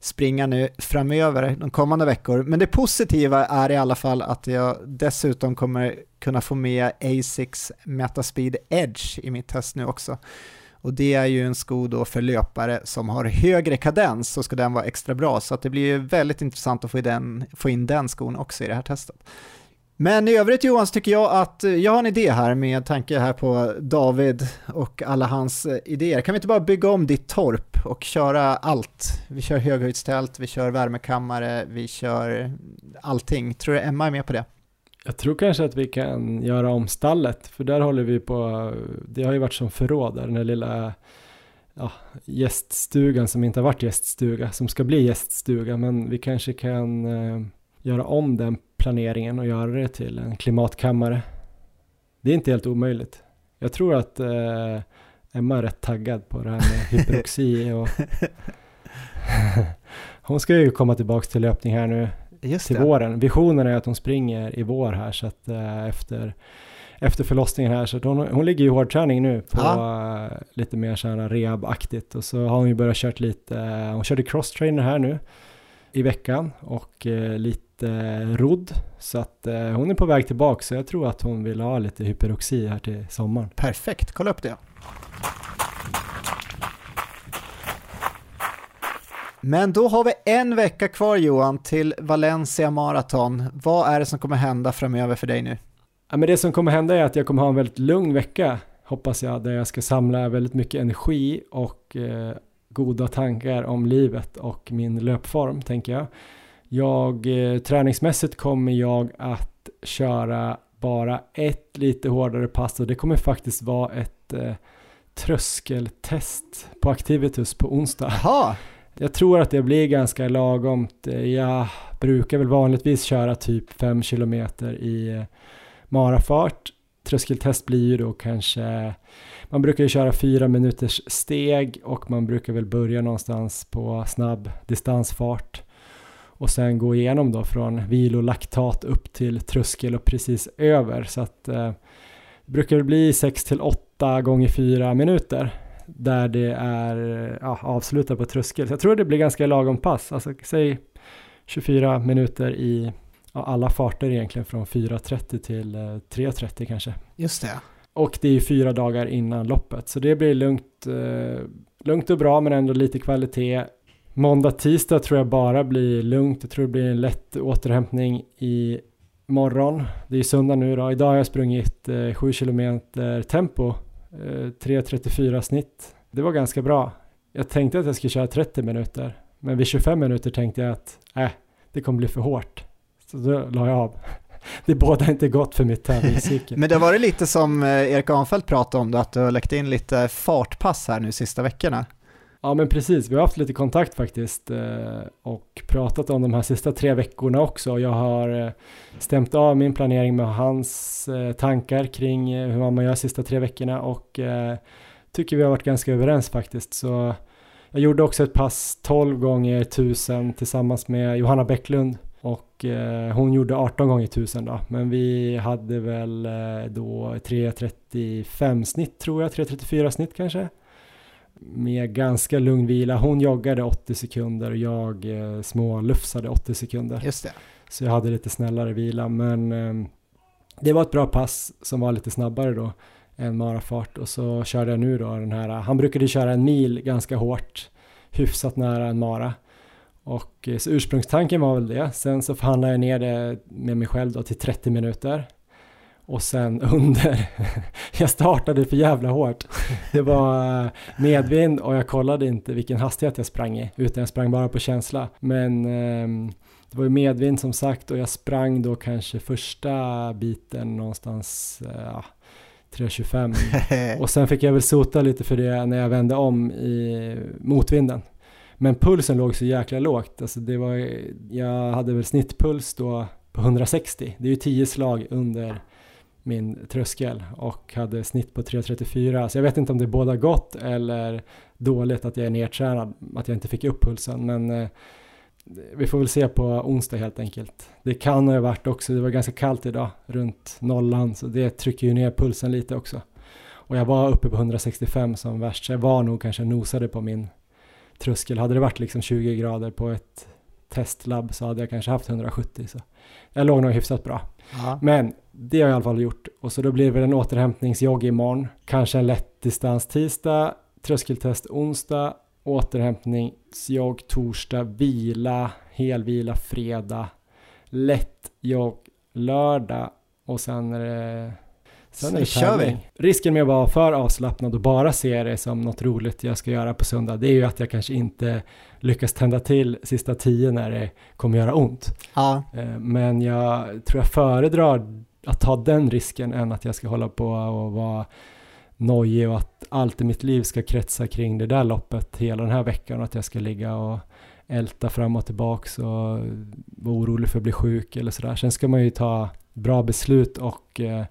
springa nu framöver de kommande veckor. Men det positiva är i alla fall att jag dessutom kommer kunna få med Asics Metaspeed Edge i mitt test nu också. Och det är ju en sko då för löpare som har högre kadens så ska den vara extra bra så att det blir ju väldigt intressant att få in den, få in den skon också i det här testet. Men i övrigt Johan så tycker jag att eh, jag har en idé här med tanke här på David och alla hans eh, idéer. Kan vi inte bara bygga om ditt torp och köra allt? Vi kör höghöjdstält, vi kör värmekammare, vi kör allting. Tror du Emma är med på det? Jag tror kanske att vi kan göra om stallet, för där håller vi på, det har ju varit som förråd där, den där lilla ja, gäststugan som inte har varit gäststuga, som ska bli gäststuga, men vi kanske kan eh, göra om den planeringen och göra det till en klimatkammare. Det är inte helt omöjligt. Jag tror att eh, Emma är rätt taggad på det här med hyperoxi och hon ska ju komma tillbaka till löpning här nu Just till det. våren. Visionen är att hon springer i vår här så att eh, efter efter förlossningen här så hon, hon ligger i hårdträning nu på ja. uh, lite mer såhär rehab-aktigt och så har hon ju börjat kört lite, uh, hon körde cross-trainer här nu i veckan och lite rodd så att hon är på väg tillbaka så jag tror att hon vill ha lite hyperoxi här till sommaren. Perfekt, kolla upp det. Men då har vi en vecka kvar Johan till Valencia Marathon. Vad är det som kommer hända framöver för dig nu? Ja, men det som kommer hända är att jag kommer ha en väldigt lugn vecka hoppas jag där jag ska samla väldigt mycket energi och eh, goda tankar om livet och min löpform tänker jag. Jag eh, träningsmässigt kommer jag att köra bara ett lite hårdare pass och det kommer faktiskt vara ett eh, tröskeltest på Activitus på onsdag. Aha. Jag tror att det blir ganska lagomt. Jag brukar väl vanligtvis köra typ 5 km i eh, marafart. Tröskeltest blir ju då kanske, man brukar ju köra fyra minuters steg och man brukar väl börja någonstans på snabb distansfart och sen gå igenom då från vilolaktat upp till tröskel och precis över så att eh, det brukar bli 6 till 8 gånger 4 minuter där det är ja, avslutat på tröskel. Så jag tror det blir ganska lagom pass, alltså säg 24 minuter i ja, alla farter egentligen från 4.30 till 3.30 eh, kanske. Just det. Och det är fyra dagar innan loppet, så det blir lugnt, eh, lugnt och bra men ändå lite kvalitet. Måndag, tisdag tror jag bara blir lugnt. Jag tror det blir en lätt återhämtning i morgon. Det är söndag nu då. Idag har jag sprungit eh, 7 km tempo, Eh, 3.34 snitt. Det var ganska bra. Jag tänkte att jag skulle köra 30 minuter, men vid 25 minuter tänkte jag att äh, det kommer bli för hårt. Så då la jag av. Det båda inte gott för mitt tävlingscykel. Men det har varit lite som eh, Erik Anfeldt pratade om, då, att du har lagt in lite fartpass här nu sista veckorna. Ja men precis, vi har haft lite kontakt faktiskt eh, och pratat om de här sista tre veckorna också. Jag har eh, stämt av min planering med hans eh, tankar kring hur man gör sista tre veckorna och tycker vi har varit ganska överens faktiskt. Så jag gjorde också ett pass 12 gånger 1000 tillsammans med Johanna Bäcklund och hon gjorde 18 gånger 1000 då, men vi hade väl då 3.35 snitt tror jag, 3.34 snitt kanske. Med ganska lugn vila. Hon joggade 80 sekunder och jag eh, smålufsade 80 sekunder. Just det. Så jag hade lite snällare vila, men eh, det var ett bra pass som var lite snabbare då. en marafart och så körde jag nu då den här, han brukade köra en mil ganska hårt, hyfsat nära en mara. Och så ursprungstanken var väl det. Sen så förhandlade jag ner det med mig själv då till 30 minuter. Och sen under, jag startade för jävla hårt. Det var eh, medvind och jag kollade inte vilken hastighet jag sprang i, utan jag sprang bara på känsla. Men eh, det var ju medvind som sagt och jag sprang då kanske första biten någonstans eh, 3.25 och sen fick jag väl sota lite för det när jag vände om i motvinden. Men pulsen låg så jäkla lågt, alltså det var, jag hade väl snittpuls då på 160, det är ju 10 slag under min tröskel och hade snitt på 3.34. Så jag vet inte om det är båda gott eller dåligt att jag är nedtränad, att jag inte fick upp pulsen. Men eh, vi får väl se på onsdag helt enkelt. Det kan ha varit också, det var ganska kallt idag runt nollan så det trycker ju ner pulsen lite också. Och jag var uppe på 165 som värst så jag var nog kanske nosade på min tröskel. Hade det varit liksom 20 grader på ett testlabb så hade jag kanske haft 170. Så jag låg nog hyfsat bra. Aha. Men det har jag i alla fall gjort. Och så då blir det väl en återhämtningsjogg imorgon. Kanske en lätt distans tisdag, tröskeltest onsdag, återhämtningsjogg torsdag, vila, helvila fredag, lätt jogg lördag och sen är det Sen kör vi. Risken med att vara för avslappnad och bara se det som något roligt jag ska göra på söndag, det är ju att jag kanske inte lyckas tända till sista tio när det kommer göra ont. Ja. Eh, men jag tror jag föredrar att ta den risken än att jag ska hålla på och vara nojig och att allt i mitt liv ska kretsa kring det där loppet hela den här veckan och att jag ska ligga och älta fram och tillbaks och vara orolig för att bli sjuk eller sådär. Sen ska man ju ta bra beslut och eh,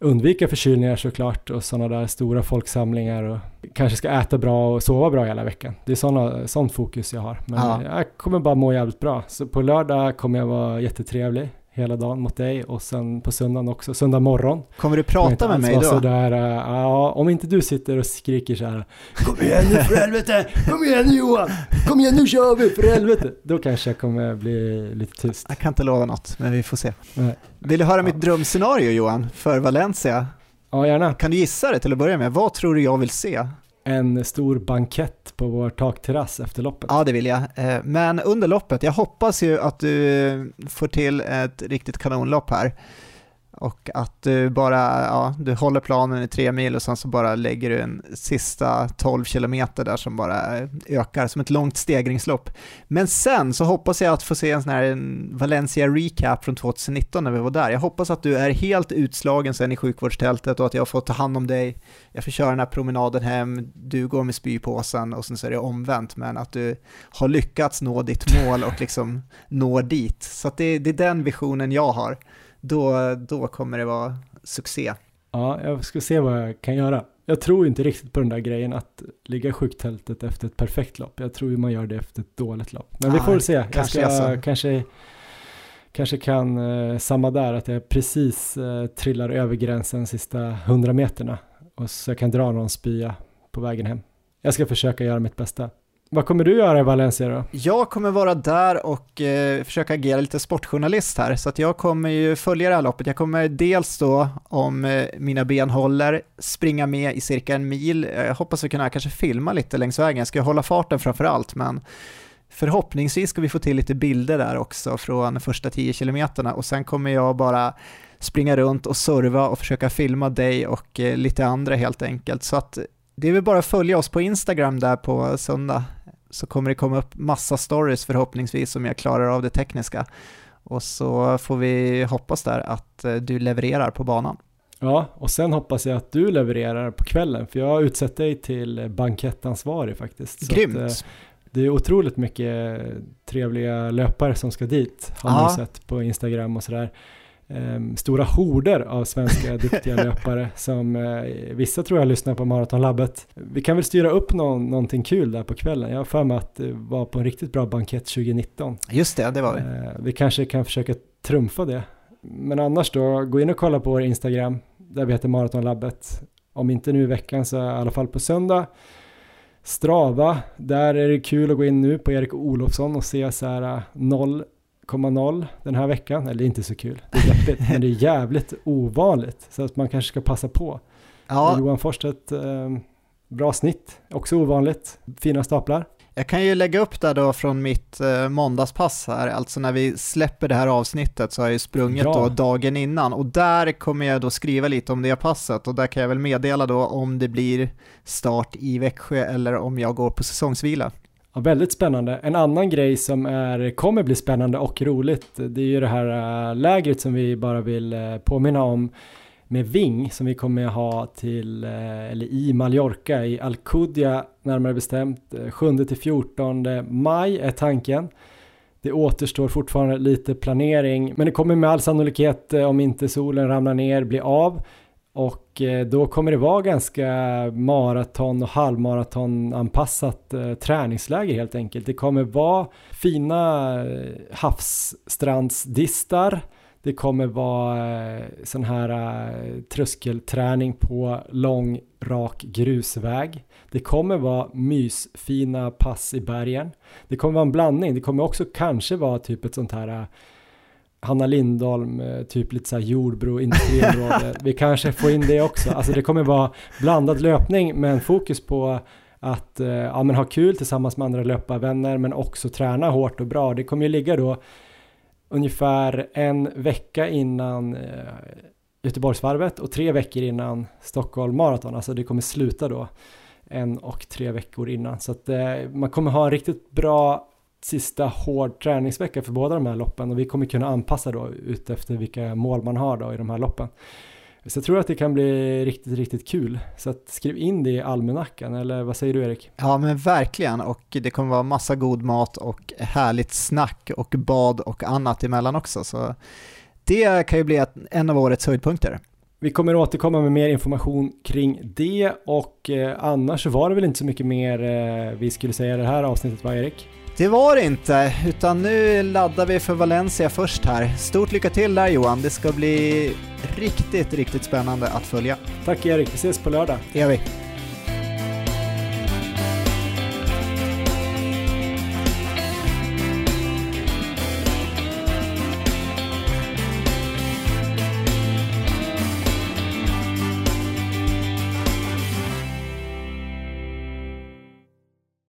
undvika förkylningar såklart och sådana där stora folksamlingar och kanske ska äta bra och sova bra hela veckan. Det är sådana, sånt fokus jag har. Men ja. jag kommer bara må jävligt bra. Så på lördag kommer jag vara jättetrevlig hela dagen mot dig och sen på söndagen också, söndag morgon. Kommer du prata med mig då? Sådär, uh, ja, om inte du sitter och skriker så här Kom igen nu för helvete! Kom igen nu Johan! Kom igen nu kör vi för helvete! Då kanske jag kommer bli lite tyst. Jag kan inte lova något, men vi får se. Nej. Vill du höra ja. mitt drömscenario Johan, för Valencia? Ja, gärna. Kan du gissa det till att börja med? Vad tror du jag vill se? En stor bankett på vår takterrass efter loppet. Ja, det vill jag. Eh, men under loppet, jag hoppas ju att du får till ett riktigt kanonlopp här. Och att du bara, ja, du håller planen i tre mil och sen så bara lägger du en sista 12 kilometer där som bara ökar som ett långt stegringslopp. Men sen så hoppas jag att få se en sån här Valencia recap från 2019 när vi var där. Jag hoppas att du är helt utslagen sen i sjukvårdstältet och att jag får ta hand om dig. Jag får köra den här promenaden hem, du går med spypåsen och sen så är det omvänt, men att du har lyckats nå ditt mål och liksom nå dit. Så det, det är den visionen jag har då, då kommer det vara succé. Ja, jag ska se vad jag kan göra. Jag tror inte riktigt på den där grejen att ligga sjuktältet efter ett perfekt lopp. Jag tror ju man gör det efter ett dåligt lopp. Men ah, vi får väl se. Kanske jag ska, alltså. kanske, kanske kan eh, samma där, att jag precis eh, trillar över gränsen sista hundra meterna. Och så jag kan dra någon spya på vägen hem. Jag ska försöka göra mitt bästa. Vad kommer du göra i Valencia då? Jag kommer vara där och eh, försöka agera lite sportjournalist här, så att jag kommer ju följa det här loppet. Jag kommer dels då, om eh, mina ben håller, springa med i cirka en mil. Jag hoppas att kunna kanske filma lite längs vägen. Jag ska hålla farten framför allt, men förhoppningsvis ska vi få till lite bilder där också från första 10 kilometerna och sen kommer jag bara springa runt och serva och försöka filma dig och eh, lite andra helt enkelt. Så att det är väl bara att följa oss på Instagram där på söndag så kommer det komma upp massa stories förhoppningsvis om jag klarar av det tekniska. Och så får vi hoppas där att eh, du levererar på banan. Ja, och sen hoppas jag att du levererar på kvällen, för jag har utsett dig till bankettansvarig faktiskt. Grymt! Att, eh, det är otroligt mycket trevliga löpare som ska dit, har man sett på Instagram och sådär um, stora horder av svenska duktiga löpare som uh, vissa tror jag lyssnar på Maratonlabbet. Vi kan väl styra upp någon, någonting kul där på kvällen. Jag har för mig att det var på en riktigt bra bankett 2019. Just det, det var vi. Uh, vi kanske kan försöka trumfa det. Men annars då, gå in och kolla på vår Instagram där vi heter Maratonlabbet. Om inte nu i veckan så i alla fall på söndag. Strava, där är det kul att gå in nu på Erik Olofsson och se så här 0 0,0 den här veckan. Eller inte så kul, det är deppigt, men det är jävligt ovanligt. Så att man kanske ska passa på. Ja. Johan Forsstedt, eh, bra snitt, också ovanligt, fina staplar. Jag kan ju lägga upp där då från mitt eh, måndagspass här, alltså när vi släpper det här avsnittet så har jag ju sprungit ja. då dagen innan och där kommer jag då skriva lite om det passet och där kan jag väl meddela då om det blir start i Växjö eller om jag går på säsongsvila. Ja, väldigt spännande. En annan grej som är, kommer bli spännande och roligt, det är ju det här äh, lägret som vi bara vill äh, påminna om med Ving som vi kommer ha till, äh, eller i Mallorca i Alcudia närmare bestämt 7 till 14 maj är tanken. Det återstår fortfarande lite planering men det kommer med all sannolikhet om inte solen ramlar ner bli av och eh, då kommer det vara ganska maraton och halvmaratonanpassat eh, träningsläger helt enkelt. Det kommer vara fina eh, havsstrandsdistar. Det kommer vara eh, sån här tröskelträning på lång rak grusväg. Det kommer vara mysfina pass i bergen. Det kommer vara en blandning. Det kommer också kanske vara typ ett sånt här Hanna Lindholm, eh, typ lite såhär jordbro, industriområde. Vi kanske får in det också. Alltså det kommer vara blandad löpning men fokus på att eh, ja, men ha kul tillsammans med andra löparvänner men också träna hårt och bra. Det kommer ju ligga då ungefär en vecka innan eh, Göteborgsvarvet och tre veckor innan Stockholm Marathon. Alltså det kommer sluta då en och tre veckor innan. Så att eh, man kommer ha en riktigt bra sista hård träningsvecka för båda de här loppen och vi kommer kunna anpassa då ut efter vilka mål man har då i de här loppen. Så jag tror att det kan bli riktigt, riktigt kul. Så att skriv in det i almanackan, eller vad säger du Erik? Ja men verkligen, och det kommer vara massa god mat och härligt snack och bad och annat emellan också. Så det kan ju bli en av årets höjdpunkter. Vi kommer återkomma med mer information kring det och eh, annars så var det väl inte så mycket mer eh, vi skulle säga i det här avsnittet va Erik? Det var det inte, utan nu laddar vi för Valencia först här. Stort lycka till där Johan, det ska bli riktigt, riktigt spännande att följa. Tack Erik, vi ses på lördag. Det gör vi.